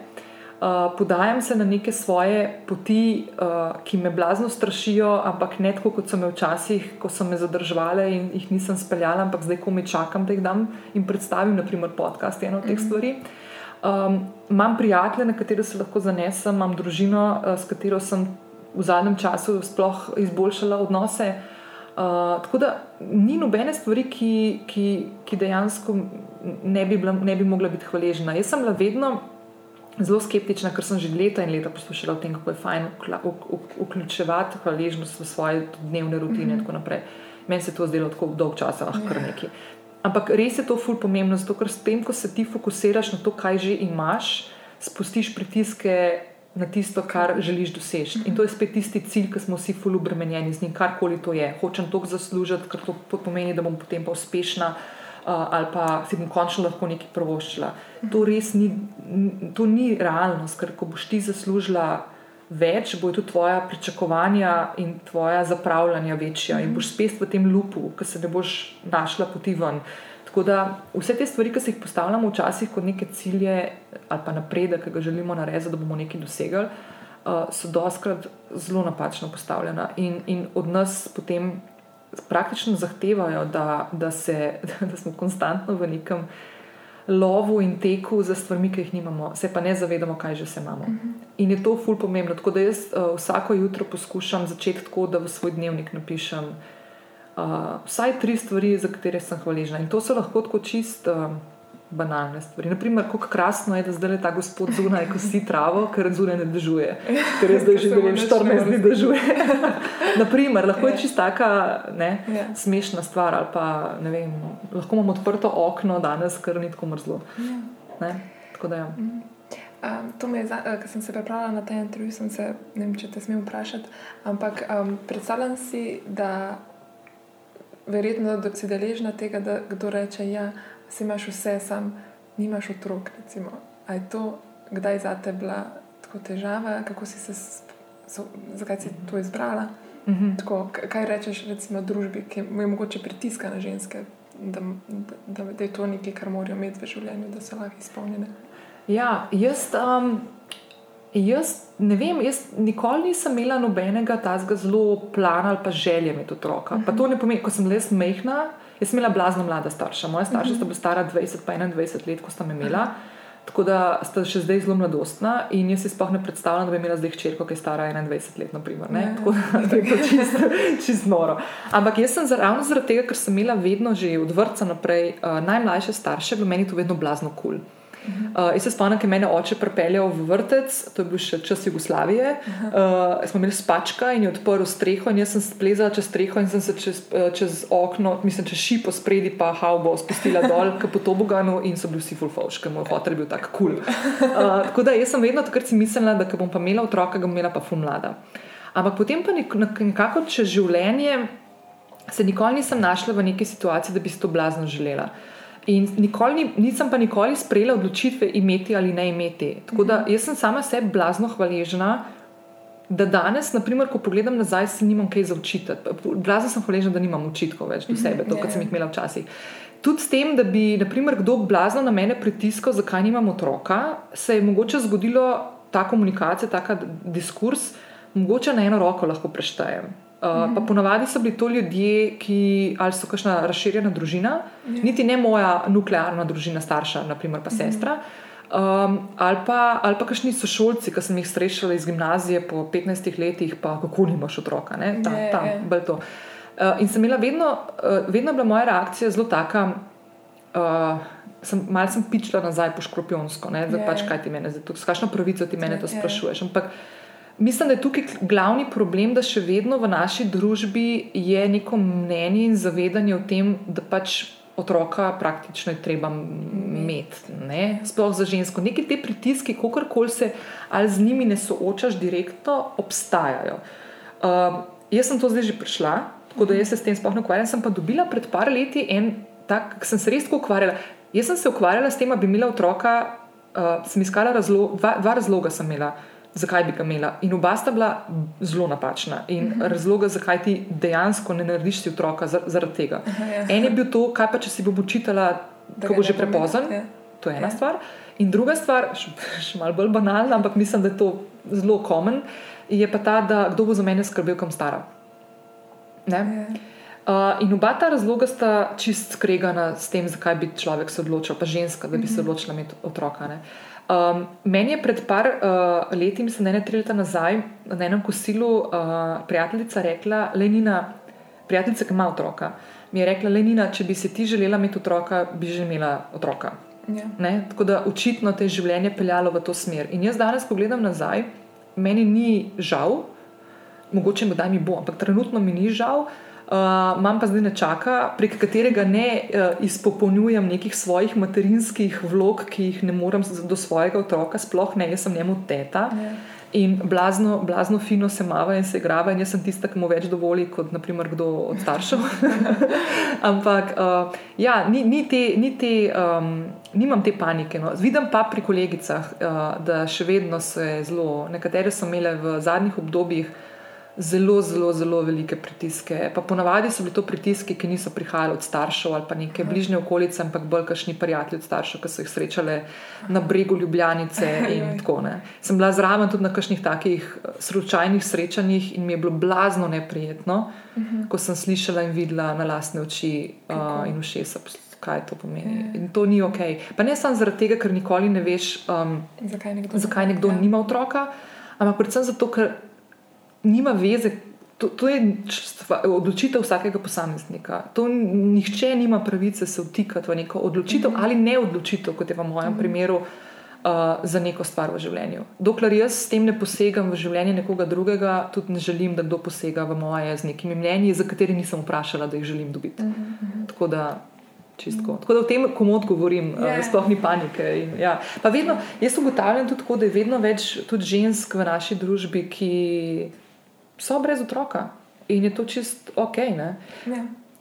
Uh, podajam se na neke svoje poti, uh, ki me blazno strašijo, ampak ne tako, kot so me včasih, ko so me zadržvali in jih nisem speljala, ampak zdaj, ko me čakam, da jih dam in predstavim, naprimer, podcast, eno od teh uh mhm. -huh. stvari. Um, imam prijatelje, na katere se lahko zanesem, imam družino, uh, s katero sem v zadnjem času sploh izboljšala odnose. Uh, tako da ni nobene stvari, ki, ki, ki dejansko ne bi, bila, ne bi mogla biti hvaležna. Jaz sem bila vedno zelo skeptična, ker sem že leta in leta poslušala o tem, kako je fajn vključevati hvaležnost v svoje dnevne rutine mm -hmm. in tako naprej. Meni se je to zdelo tako dolg čas, lahko kar nekaj. Ampak res je to ful pomembno, zato ker s tem, ko se ti fokusiraš na to, kaj že imaš, spustiš pritiske na tisto, kar želiš doseči. In to je spet tisti cilj, ki smo vsi ful obremenjeni z njim, karkoli to je. Hočem to zaslužiti, ker to pomeni, da bom potem pa uspešna. Uh, ali pa si bom končno lahko nekaj provoščila. To res ni, to ni realnost, ker ko boš ti zaslužila več, bojo tudi tvoja pričakovanja in tvoja zapravljanja večja in boš spet v tem lupu, ki se ne boš našla poti ven. Tako da vse te stvari, ki se jih postavljamo včasih kot neke cilje ali pa napredek, ki ga želimo narediti, da bomo nekaj dosegli, uh, so doskrat zelo napačno postavljena in, in od nas potem praktično zahtevajo, da, da, se, (laughs) da smo konstantno v nekem lovu in teku za stvarmi, ki jih nimamo, se pa ne zavedamo, kaj že se imamo. Uh mhm. -huh. In je to ful pomembno. Tako da jaz uh, vsako jutro poskušam začeti tako, da v svoj dnevnik napišem uh, vsaj tri stvari, za katere sem hvaležna. In to so lahko tako čist. Uh, banalne stvari. Naprimer, kako krasno je, da zdaj ta gospod zunaj kosi travo, ker zunaj ne držuje. Ker je zdaj (laughs) že vem, 14 dni držuje. Naprimer, lahko je ja. čisto taka ne, ja. smešna stvar. Pa, vem, lahko imamo odprto okno danes, ker ni tako mrzlo. Ja. Tako da, ja. Um, to me je, uh, ko sem se pripravljala na ta intervju, sem se, ne vem, če te smem vprašati, ampak um, predstavljam si, da verjetno da si deležna tega, da kdo reče, ja, si imaš vse, sam nimaš otrok. Recimo. A je to kdaj za te bila tako težava, kako si se, so, zakaj si to izbrala? Mm -hmm. tako, kaj rečeš, recimo, družbi, ki je mogoče pritiska na ženske, da, da, da je to nekaj, kar morajo imeti v življenju, da so lahko izpolnjene? Ja, jaz. Um... Jaz ne vem, jaz nikoli nisem imela nobenega tazga zelo plana ali pa želje imeti otroka. Uh -huh. Pa to ne pomeni, ko sem res mehna, jaz sem imela blazno mlada starša. Moja starša uh -huh. sta bila stara 20 pa 21 let, ko sta me imela. Uh -huh. Tako da sta še zdaj zelo mladostna in jaz si sploh ne predstavljam, da bi imela zdaj hčerko, ki je stara 21 let. Naprimer, ja, ja. Tako da je to (laughs) čisto čist noro. Ampak jaz sem ravno zaradi tega, ker sem imela vedno že od vrca naprej uh, najmlajše starše, v meni to vedno blazno kul. Cool. Uh, jaz se spomnim, da je mene oče pripeljal v vrtec, to je bil še čas Jugoslavije. Uh, smo imeli spačka in je odprl streho, in jaz sem splezala čez streho in sem se čez, uh, čez okno, mislim, čez šipo spredi, pa haubo spustila dol, kot po toboganu in so bili vsi fulfovš, ker moj hotel je bil tako kul. Cool. Uh, tako da jaz sem vedno takrat si mislila, da bom pa imela otroka, ga bom imela pa fum mlada. Ampak potem pa nekako čez življenje se nikoli nisem našla v neki situaciji, da bi si to blazno želela. In nikoli, nisem pa nikoli sprejela odločitve imeti ali ne imeti. Tako da jaz sem sama sebi blazno hvaležna, da danes, naprimer, ko pogledam nazaj, se nimam kaj za učiti. Blazno sem hvaležna, da nimam učitkov več do sebe, to, kar sem jih imela včasih. Tudi s tem, da bi, naprimer, kdo blazno na mene pritiskal, zakaj nimam otroka, se je mogoče zgodilo ta komunikacija, ta diskurs, mogoče na eno roko lahko preštejem. Uh, pa ponavadi so bili to ljudje, ki ali so kakšna razširjena družina, ja. niti ne moja nuklearna družina, starša, naprimer, pa sestra, um, ali pa, ali pa kakšni sošolci, ki sem jih srečala iz gimnazije po 15 letih, pa kako nimaš otroka. Ta, ja, tam, ja. uh, in sem imela vedno, uh, vedno bila moja reakcija zelo taka. Uh, sem, mal sem pičila nazaj po škropionsko, da ja, pač kaj ti meni, s kakšno pravico ti meni to sprašuješ. Ampak, Mislim, da je tukaj glavni problem, da še vedno v naši družbi je neko mnenje in zavedanje o tem, da pač otroka praktično je treba imeti. Sploh za žensko. Neki te pritiski, kako koli se ali z njimi ne soočaš direktno, obstajajo. Uh, jaz sem to zdaj že prišla, tako da jaz se s tem sploh ne ukvarjam. Sem pa dobila pred par leti en tak, ki sem se res ukvarjala. Jaz sem se ukvarjala s tem, da bi imela otroka, uh, sem iskala razlo dva, dva razloga. Sem imela zakaj bi ga imela. In oba sta bila zelo napačna. In uh mhm. -huh. razloga, zakaj ti dejansko ne narediš ti otroka zaradi tega. -huh, ja. En je bil to, kaj pa če si bo učitala, ko bo že prepozen. Ja. To je ena ja. stvar. In druga stvar, še, še malo bolj banalna, ampak mislim, da je to zelo komen, je pa ta, da kdo bo za mene skrbel, kam stara. Ja. Uh, in oba ta razloga sta čist skregana s tem, zakaj bi človek se odločil, pa ženska, da bi se mhm. odločila imeti otroka. Uh, Um, meni je pred par uh, leti, mislim, ne tri leta nazaj, na enem kosilu uh, prijateljica rekla: Lenina, prijateljica, ki ima otroka, mi je rekla: Lenina, če bi si ti želela imeti otroka, bi že imela otroka. Ja. Tako da očitno te življenje peljalo v to smer. In jaz danes, ko gledam nazaj, meni ni žal, mogoče mi bo, ampak trenutno mi ni žal. Uh, imam pa zdaj nečaka, prek katerega ne uh, izpopolnjujem nekih svojih materinskih vlog, ki jih ne morem do svojega otroka, sploh ne, jaz sem njemu teta. Yeah. Ja. In blazno, blazno fino se mava in se igrava, in jaz sem tista, ki mu več dovoli kot naprimer kdo od staršev. (laughs) Ampak uh, ja, ni, ni te, ni te, um, nimam te panike. No. Vidim pa pri kolegicah, uh, da še vedno se zelo, nekatere so imele v zadnjih obdobjih zelo, zelo, zelo velike pritiske. Pa ponavadi so bili to pritiski, ki niso prihajali od staršev ali pa neke bližnje okolice, ampak bolj kašni prijatelji od staršev, ki so jih srečali na bregu Ljubljanice in tako naprej. Sem bila zraven tudi na kakšnih takih eh, slučajnih srečanjih in mi je bilo blazno neprijetno, uh mhm. -huh. ko sem slišala in videla na lastne oči uh, in ušesa. Kaj to pomeni? In to ni ok. Pa ne samo zaradi tega, ker nikoli ne veš, um, zakaj nekdo, zakaj nekdo ja. nima otroka, ampak predvsem zato, ker nima veze. To, to je odločitev vsakega posameznika. To nihče nima pravice se vtikati v neko odločitev mm -hmm. ali ne odločitev, kot je v mojem mm -hmm. primeru, uh, za neko stvar v življenju. Dokler jaz s tem ne posegam v življenje nekoga drugega, tudi ne želim, da kdo posega v moje z nekimi mnenji, za kateri nisem vprašala, da jih želim dobiti. Mm -hmm. Tako da. Čistko. Tako da o tem, komu odgovorim, yeah. uh, sploh ni panike. In, ja. vedno, jaz ugotavljam tudi, tako, da je vedno več žensk v naši družbi, ki so brez otroka in je to čist ok. Ja.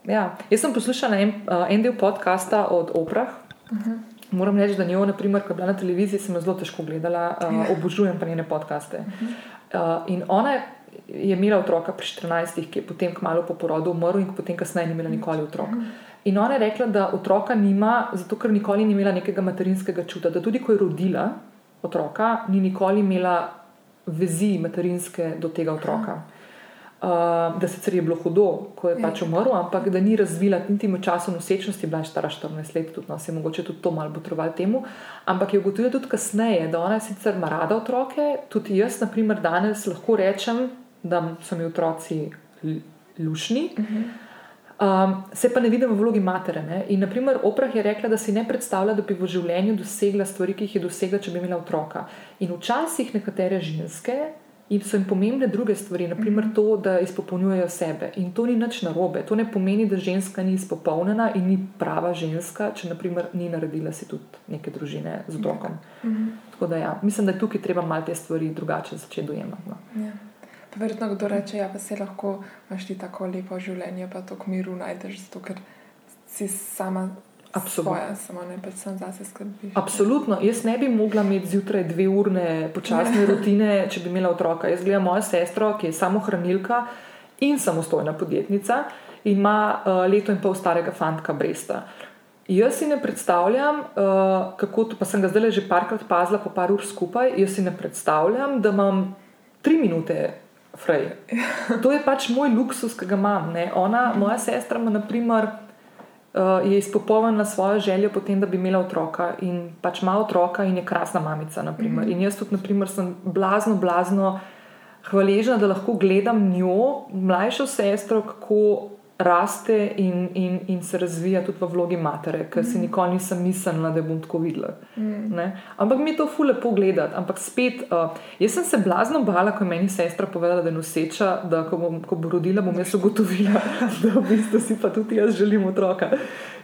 Ja. Jaz sem poslušala en, uh, en del podcasta od Oprah. Uh mhm. -huh. Moram reči, da njo, naprimer, ko je bila na televiziji, sem zelo težko gledala, uh, ja. obožujem pa njene podcaste. Uh -huh. uh, in ona je imela otroka pri 14, ki je potem kmalo po porodu umrl, in potem kasneje ni imela nikoli otroka. Uh mhm. -huh. In ona je rekla, da otroka nima, zato ker nikoli ni imela nekega materinskega čuta. Da tudi ko je rodila otroka, ni nikoli imela vezi materinske do tega otroka. Uh, da sicer je bilo hudo, ko je pač umrl, ampak da ni razvila niti v času nosečnosti, bila je stara 14 let, tudi no, se je mogoče tudi to malo potrovalo temu. Ampak je ugotovila tudi kasneje, da ona sicer ima rada otroke, tudi jaz, na primer, danes lahko rečem, da so mi otroci lušni. Uh -huh. Um, se pa ne vidim v vlogi matere. Ne? In, naprimer, Oprah je rekla, da si ne predstavlja, da bi v življenju dosegla stvari, ki jih je dosegla, če bi imela otroka. In včasih nekatere ženske in so jim pomembne druge stvari, naprimer to, da izpopolnjujejo sebe. In to ni nič narobe. To ne pomeni, da ženska ni izpopolnjena in ni prava ženska, če naprimer ni naredila si tudi neke družine z otrokom. Mhm. Tako da ja, mislim, da je tukaj treba malo te stvari drugače začeti dojemati. No. Ja. Verjetno kdo reče, da ja, se lahko imaš ti tako lepo življenje, pa to miru najdeš, zato ker si sama. Absolutno. Svoja, samo ne pač sem zase skrbiš. Absolutno. Jaz ne bi mogla imeti zjutraj dve urne počasne rutine, če bi imela otroka. Jaz gledam mojo sestro, ki je samo hranilka in samostojna podjetnica in ima uh, leto in pol starega fanta Bresta. Jaz si ne predstavljam, uh, kako to, pa sem ga zdaj že parkrat pazila, po par ur skupaj. Jaz si ne predstavljam, da imam tri minute Frej. To je pač moj luksus, ki ga imam. Ona, moja sestra, ima, naprimer, je izpopolnila svojo željo potem, da bi imela otroka in pač ima otroka in je krasna mamica. Mm -hmm. In jaz tudi, naprimer, sem blazno, blazno hvaležna, da lahko gledam njo, mlajšo sestro, kako raste in, in, in se razvija tudi v vlogi matere, ker mm. si nikoli nisem mislila, da bom tako videla. Mm. Ampak mi je to fule pogledati. Ampak spet, uh, jaz sem se blazno bala, ko je meni sestra povedala, da je noseča, da ko bom, ko bo rodila, bom jaz ugotovila, (laughs) da v bistvu si pa tudi jaz želim otroka.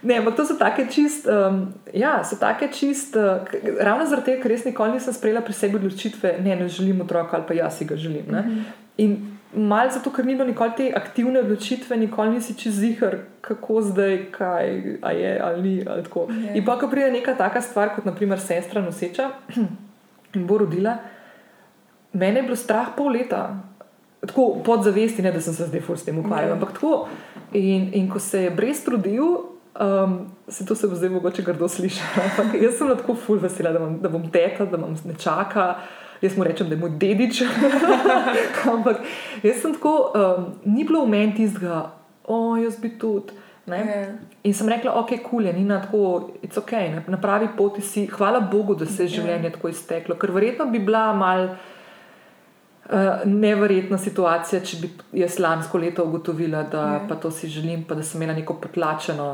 Ne, ampak to so take čist, um, ja, so take čist, uh, ravno zaradi tega, ker res nikoli nisem sprejela pri sebi odločitve, ne, ne želim otroka ali pa jaz si ga želim. Mm -hmm. In Malce zato, ker ni bilo nikoli te aktivne odločitve, nikoli nisi čez zihar, kako zdaj, kaj je ali ni. Ali yeah. In pa, ko pride neka taka stvar, kot naprimer sestra noseča (clears throat) in bo rodila, mene je bilo strah pol leta, tako podzavesti, ne da sem se zdaj fur s tem ukvarjal, yeah. ampak tako. In, in ko se je brez trudil, um, se to se bo zdaj mogoče grdo slišati. Ampak jaz sem tako ful vesela, da, da bom teta, da me ne čaka jaz mu rečem, da je moj dedič. (laughs) Ampak jaz sem tako, um, ni bilo v meni tistega, o, jaz bi tudi. Yeah. Ja. In sem rekla, ok, kul je, ni na tako, it's ok, ne, na pravi poti si, hvala Bogu, da se je yeah. Ja. življenje tako izteklo. Ker verjetno bi bila mal. Uh, neverjetna situacija, če bi jaz lansko leto ugotovila, da je. Ja. pa to si želim, pa da sem imela neko potlačeno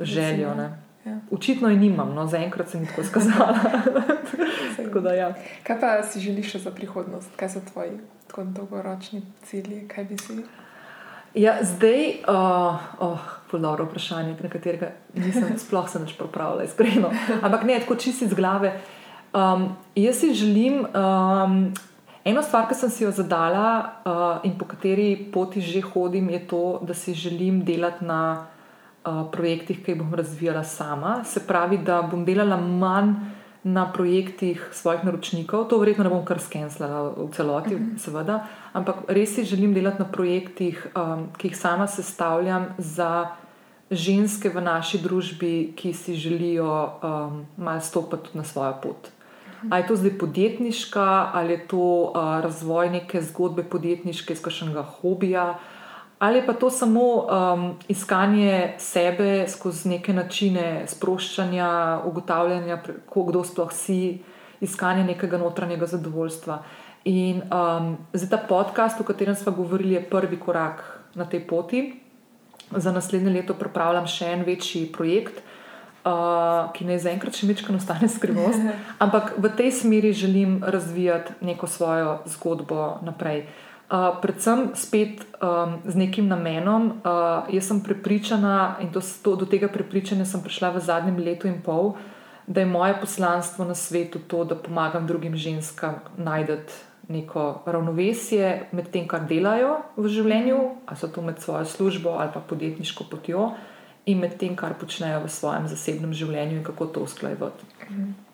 željo. Ne. Ja. Očitno je nimam, no zaenkrat se mi tako skazala. (laughs) da, ja. Kaj pa si želiš za prihodnost, kaj so tvoji dolgoročni cilji, kaj bi si? Ja, zdaj, uh, oh, dobro vprašanje, na katerega nisem (laughs) sploh se več pripravila, iskreno. Ampak ne, tako čisti iz glave. Um, jaz si želim, um, eno stvar, ki sem si jo zadala uh, in po kateri poti že hodim, je to, da si želim delati na projektih, ki jih bom razvijala sama. Se pravi, da bom delala manj na projektih svojih naročnikov, to verjetno ne bom kar skenslala v celoti, uh mhm. -huh. seveda, ampak res si želim delati na projektih, um, ki jih sama sestavljam za ženske v naši družbi, ki si želijo um, malo stopiti na svojo pot. Mhm. Ali je to zdaj podjetniška, ali je to uh, razvoj neke zgodbe podjetniške, iz kakšnega hobija, uh, Ali pa to samo um, iskanje sebe skozi neke načine sproščanja, ugotavljanja, kdo sploh si, iskanje nekega notranjega zadovoljstva. In um, za ta podcast, o katerem smo govorili, je prvi korak na tej poti. Za naslednje leto pripravljam še en večji projekt, uh, ki naj zaenkrat še večkrat ostane skrivnost, (laughs) ampak v tej smeri želim razvijati neko svojo zgodbo naprej. Uh, predvsem spet um, z nekim namenom. Uh, jaz sem prepričana in to, to, do tega prepričanja sem prišla v zadnjem letu in pol, da je moje poslanstvo na svetu to, da pomagam drugim ženskam najti neko ravnovesje med tem, kar delajo v življenju, ali so to med svojo službo ali pa podjetniško potjo, in med tem, kar počnejo v svojem zasebnem življenju in kako to usklajevati. Mhm.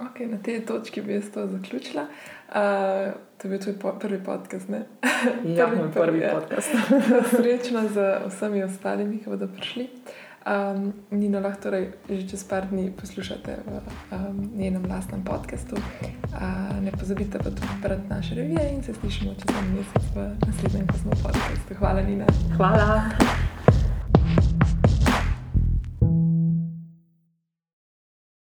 Okay, na tej točki bi jaz to zaključila. Uh, to je bil tvoj po, prvi podcast. ja, prvi, moj prvi, prvi podcast. (laughs) Srečno z vsemi ostalimi, ki bodo prišli. Um, Nino lahko torej že čez par dni poslušate v um, njenem lastnem podkastu. Uh, ne pozabite pa tudi brati naše revije in se slišimo čez en mesec v naslednjem kosmo podkastu. Hvala, Nina. Hvala.